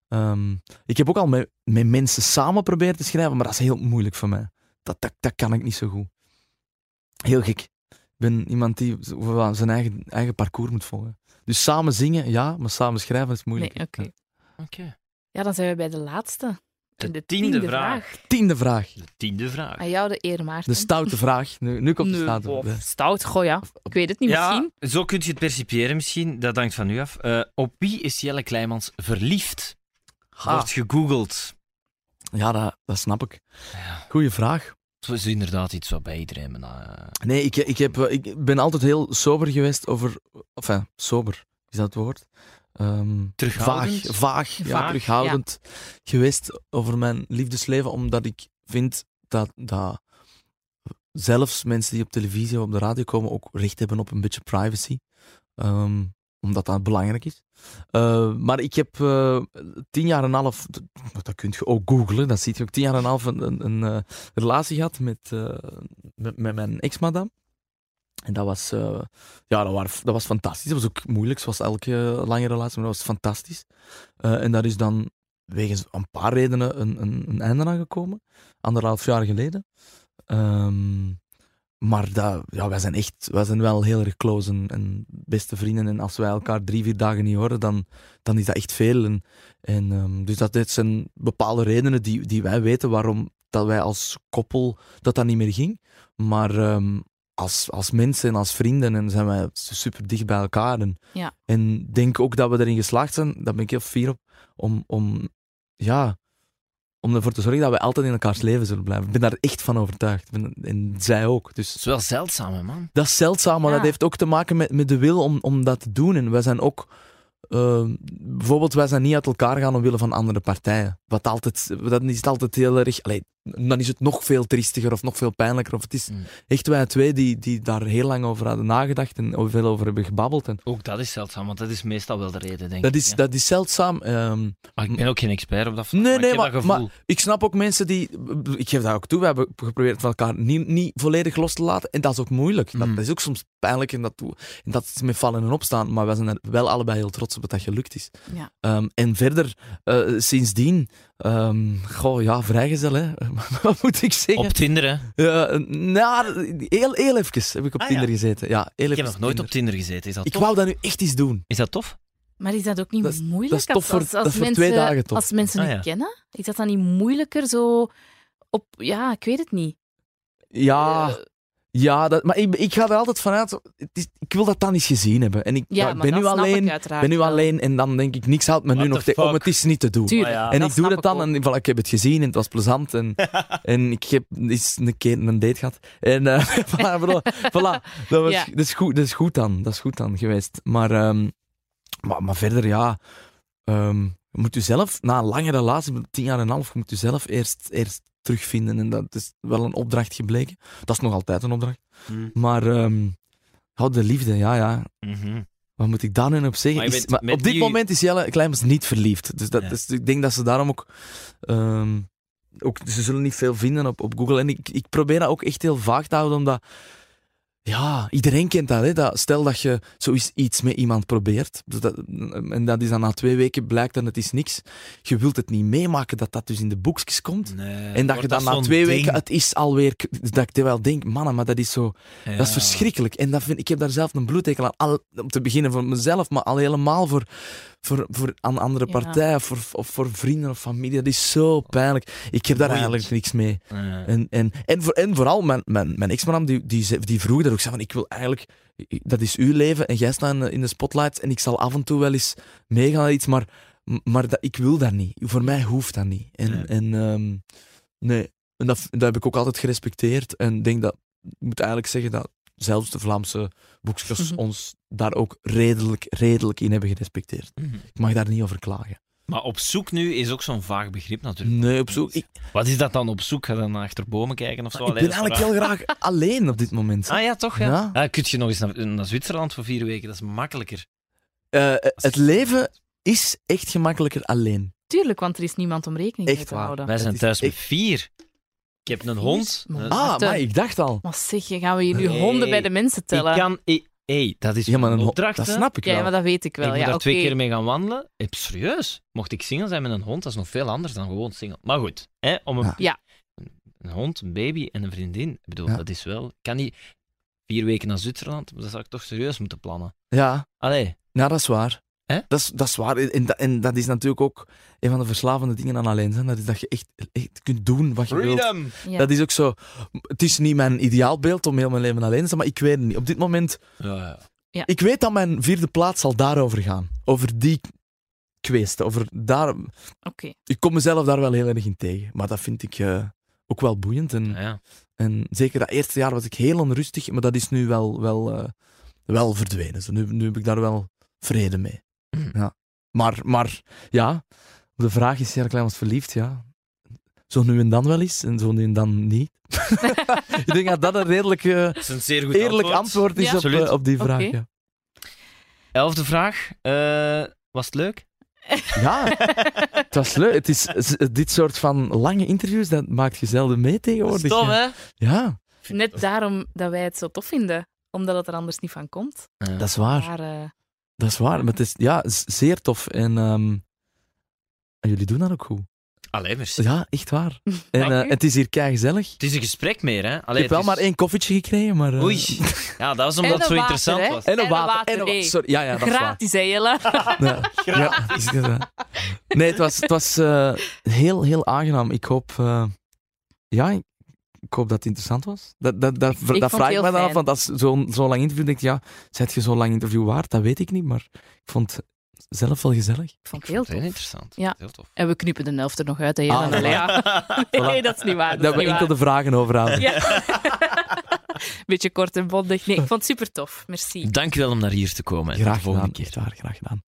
Ehm, ik heb ook al met, met mensen samen proberen te schrijven, maar dat is heel moeilijk voor mij. Dat, dat, dat kan ik niet zo goed. Heel gek. Ik ben iemand die zijn eigen, eigen parcours moet volgen. Dus samen zingen, ja, maar samen schrijven is moeilijk. Nee, oké. Ja. Oké. Ja, dan zijn we bij de laatste. De, De tiende, vraag. Tiende vraag. De tiende vraag. Aan jou de eer, Maarten. De stoute vraag. Nu, nu komt de Nee, stoute of vraag. Stout, goh ja. Ik weet het niet, Ja, misschien. zo kun je het percipiëren misschien. Dat hangt van u af. Eh, op wie is Jelle Kleimans verliefd? Ha. Wordt gegoogeld. Ja, dat, dat snap ik. Ja, Goeie vraag. het is inderdaad iets wat bij iedereen... Maar, eh, Nee, ik, ik, heb, eh, ik ben altijd heel sober geweest over... Enfin, sober, is dat het woord? Ehm, Terughoudend? Vaag, vaag, ja, terughoudend geweest over mijn liefdesleven, omdat ik vind dat, dat zelfs mensen die op televisie of op de radio komen ook recht hebben op een beetje privacy. Ehm, omdat dat belangrijk is. Eh, maar ik heb eh, tien jaar en een half, dat, kun je ook googlen, dat zie je ook, tien jaar en een half een, een, een, eh, relatie gehad met, eh, met, met mijn ex-madame. En dat was, eh, ja, dat, dat was fantastisch. Dat was ook moeilijk, zoals elke lange relatie, maar dat was fantastisch. Eh, en daar is dan wegens een paar redenen een, een, een einde aan gekomen, anderhalf jaar geleden. Ehm, maar dat, ja, wij zijn echt, wij zijn wel heel erg close en, en beste vrienden. En als wij elkaar drie, vier dagen niet horen, dan, dan is dat echt veel. En, en, ehm, dus dat dit zijn bepaalde redenen die, die wij weten waarom dat wij als koppel dat dat niet meer ging. Maar ehm, als, als mensen en als vrienden en zijn wij super dicht bij elkaar. En, Ja. en denk ook dat we erin geslaagd zijn, daar ben ik heel fier op, om, om, ja, om ervoor te zorgen dat wij altijd in elkaars leven zullen blijven. Ik ben daar echt van overtuigd. Ben- En zij ook. Dus Het is wel zeldzaam, hè, man. dat is zeldzaam, maar Ja. dat heeft ook te maken met, met de wil om, om dat te doen. En wij zijn ook... eh, bijvoorbeeld, wij zijn niet uit elkaar gaan omwille van andere partijen. Wat altijd, dan is het altijd heel erg... Allee, dan is het nog veel triestiger of nog veel pijnlijker. Of het is Mm. echt wij twee die, die daar heel lang over hadden nagedacht en over veel over hebben gebabbeld. En Ook dat is zeldzaam, want dat is meestal wel de reden, denk dat, ik. is, ja. dat is zeldzaam. Ehm, Maar ik ben ook geen expert op dat vlak. Nee, maar nee, ik maar- dat ik snap ook mensen die... Ik geef dat ook toe. We hebben geprobeerd van elkaar niet, niet volledig los te laten. En dat is ook moeilijk. Dat, Mm. dat is ook soms pijnlijk en dat, en dat is met vallen en opstaan. Maar wij zijn er wel allebei heel trots op dat dat gelukt is. Ja. Ehm, en verder, eh, sindsdien... ehm, goh, ja, vrijgezel, hè. Wat moet ik zeggen? Op Tinder, hè. Ja, nou, heel, heel even heb ik op Ah, ja. Tinder gezeten. Ja, heel Ik heb nog nooit Tinder. op Tinder gezeten. Is dat Ik tof? wou dat nu echt eens doen. Is dat tof? Maar is dat ook niet Dat is- moeilijk? dat is tof als, voor- als, dat voor mensen, twee dagen tof. Als mensen Ah, ja. kennen, is dat dan niet moeilijker zo op... Ja, ik weet het niet. Ja, Eh, ja dat, maar ik, ik ga er altijd vanuit. Het is, ik wil dat dan eens gezien hebben. En ik, ja, ben nu dat snap alleen. ben nu alleen en dan denk ik, niks houdt me nu nog tegen om het is niet te doen. Tuurlijk. Ja. En dat ik doe het dan ook. en voilà, ik heb het gezien en het was plezant. En, en ik heb eens een keer een date gehad. En eh, voilà, bro, voilà, dat, was, Ja. dat, is goed, dat is goed dan. Dat is goed dan geweest. Maar, ehm, maar, maar verder, ja. ehm, je moet u zelf, na een lange relatie, tien jaar en een half, moet u zelf eerst, eerst terugvinden. En dat is wel een opdracht gebleken. Dat is nog altijd een opdracht. Hm. Maar ehm ja, de liefde, ja, ja. Mhm. Wat moet ik daar nu op zeggen? Is- bent op dit die- moment is Jelle Kleimers niet verliefd. Dus dat Ja. is, ik denk dat ze daarom ook, ehm, ook... Ze zullen niet veel vinden op, op Google. En ik, ik probeer dat ook echt heel vaag te houden, omdat... Ja, iedereen kent dat, hè? dat. Stel dat je zoiets iets met iemand probeert, dat, en dat is dan na twee weken blijkt dat het is niks. Je wilt het niet meemaken dat dat dus in de boekjes komt. Nee, En dat je dan na twee ding? weken, het is alweer, dat ik wel denk, mannen, maar dat is zo, Ja. dat is verschrikkelijk. En dat vind, ik heb daar zelf een bloedtekel aan. Al, om te beginnen voor mezelf, maar al helemaal voor, voor, voor aan andere Ja. partijen of voor, of voor vrienden of familie. Dat is zo pijnlijk. Ik heb daar eigenlijk niks mee. Ja. En, en, en, voor, en vooral mijn, mijn, mijn ex-man, die, die, die vroeg dat ook. zei van, ik wil eigenlijk... Dat is uw leven en jij staat in de- in de spotlight en ik zal af en toe wel eens meegaan naar iets, maar, maar dat, ik wil dat niet. Voor mij hoeft dat niet. En, Nee. en, ehm, Nee. En dat, dat heb ik ook altijd gerespecteerd. En ik denk dat, ik moet eigenlijk zeggen dat zelfs de Vlaamse boekjes Mhm. ons daar ook redelijk, redelijk in hebben gerespecteerd. Ik mag daar niet over klagen. Maar op zoek nu is ook zo'n vaag begrip natuurlijk. Nee, op zoek. Ik, Wat is dat dan op zoek? Ga dan achter bomen kijken of zo? ik ben eigenlijk heel graag alleen op dit moment. Ah ja, toch? Ja. Ja. Kun je nog eens naar, naar Zwitserland voor vier weken? Dat is makkelijker. Eh, het leven is echt gemakkelijker alleen. Tuurlijk, want er is niemand om rekening Echt mee te waar. houden. Wij zijn is thuis met vier. Ik heb een hond. Maar- Eh, Ah, maar ik dacht al. Maar zeg, gaan we hier nu Nee. honden bij de mensen tellen? Ik kan... Hé, hey, dat is Ja, maar een opdracht. dat hè. snap ik Ja, wel. maar dat weet ik wel. ik moet ja, daar oké. twee keer mee gaan wandelen. Eh, serieus? Mocht ik single zijn met een hond, dat is nog veel anders dan gewoon single. Maar goed, hè, om een, Ja. Een hond, een baby en een vriendin. Ik bedoel, Ja. dat is wel... Ik kan niet vier weken naar Zwitserland, dat zou ik toch serieus moeten plannen. Ja, Allee, ja, dat is waar. Hè? Dat, is, dat is waar. En dat, en dat is natuurlijk ook een van de verslavende dingen aan alleen zijn. Dat is dat je echt, echt kunt doen wat je wilt. Ja. Dat is ook zo. Het is niet mijn ideaalbeeld om heel mijn leven alleen te zijn, maar ik weet het niet. Op dit moment, Ja, ja. ik weet dat mijn vierde plaats zal daarover gaan. Over die kwestie. Over daar, Oké. ik kom mezelf daar wel heel erg in tegen. Maar dat vind ik eh, ook wel boeiend. En, Ja, ja. en zeker dat eerste jaar was ik heel onrustig, maar dat is nu wel, wel, eh, wel verdwenen. Zo, nu, nu heb ik daar wel vrede mee. Mhm. Ja. Maar, maar ja, de vraag is, ja, klein was verliefd, ja. Zo nu en dan wel eens, en zo nu en dan niet. ik denk dat dat een redelijk eh, Dat is een zeer goed eerlijk antwoord, is Ja. op, eh, op die vraag. Ja. Elfde vraag. Eh, was het leuk? ja, het was leuk. Het is, dit soort van lange interviews, dat maakt je zelden mee tegenwoordig. Tof, ja. hè? Ja, Net daarom dat wij het zo tof vinden. Omdat het er anders niet van komt. Ja. dat is waar. Maar eh, Dat is waar. Maar het is ja, zeer tof. En, ehm, en jullie doen dat ook goed. Allee, merci. Ja, echt waar. En eh, het is hier kei gezellig. Het is een gesprek meer, hè? Ik heb wel maar één koffietje gekregen, maar... eh, Oei. Ja, dat was omdat het zo water, interessant hè? was. En een En een water. water, en een nee. Sorry, ja, ja, dat gratis, hè, Jelle? Ja, ja, is dat, eh. nee, het was, het was eh, heel, heel aangenaam. Ik hoop, eh, ja, ik, ik hoop dat het interessant was. Dat, dat, dat, dat vraag ik me dan af, want als zo'n zo lang interview denk je, ja, zet je zo'n lang interview waard? Dat weet ik niet, maar ik vond het zelf wel gezellig. Ik vond het heel interessant. Ja. Heel tof. En we knippen de helft er nog uit, hè? Ah, Allee, ja. Nee, Voilà. dat is niet waar. Dat we enkel waar. de vragen over aan. Ja. Beetje kort en bondig. Nee, ik vond het super tof. Merci. Dankjewel om naar hier te komen. Graag gedaan, keer. echt waar, graag gedaan.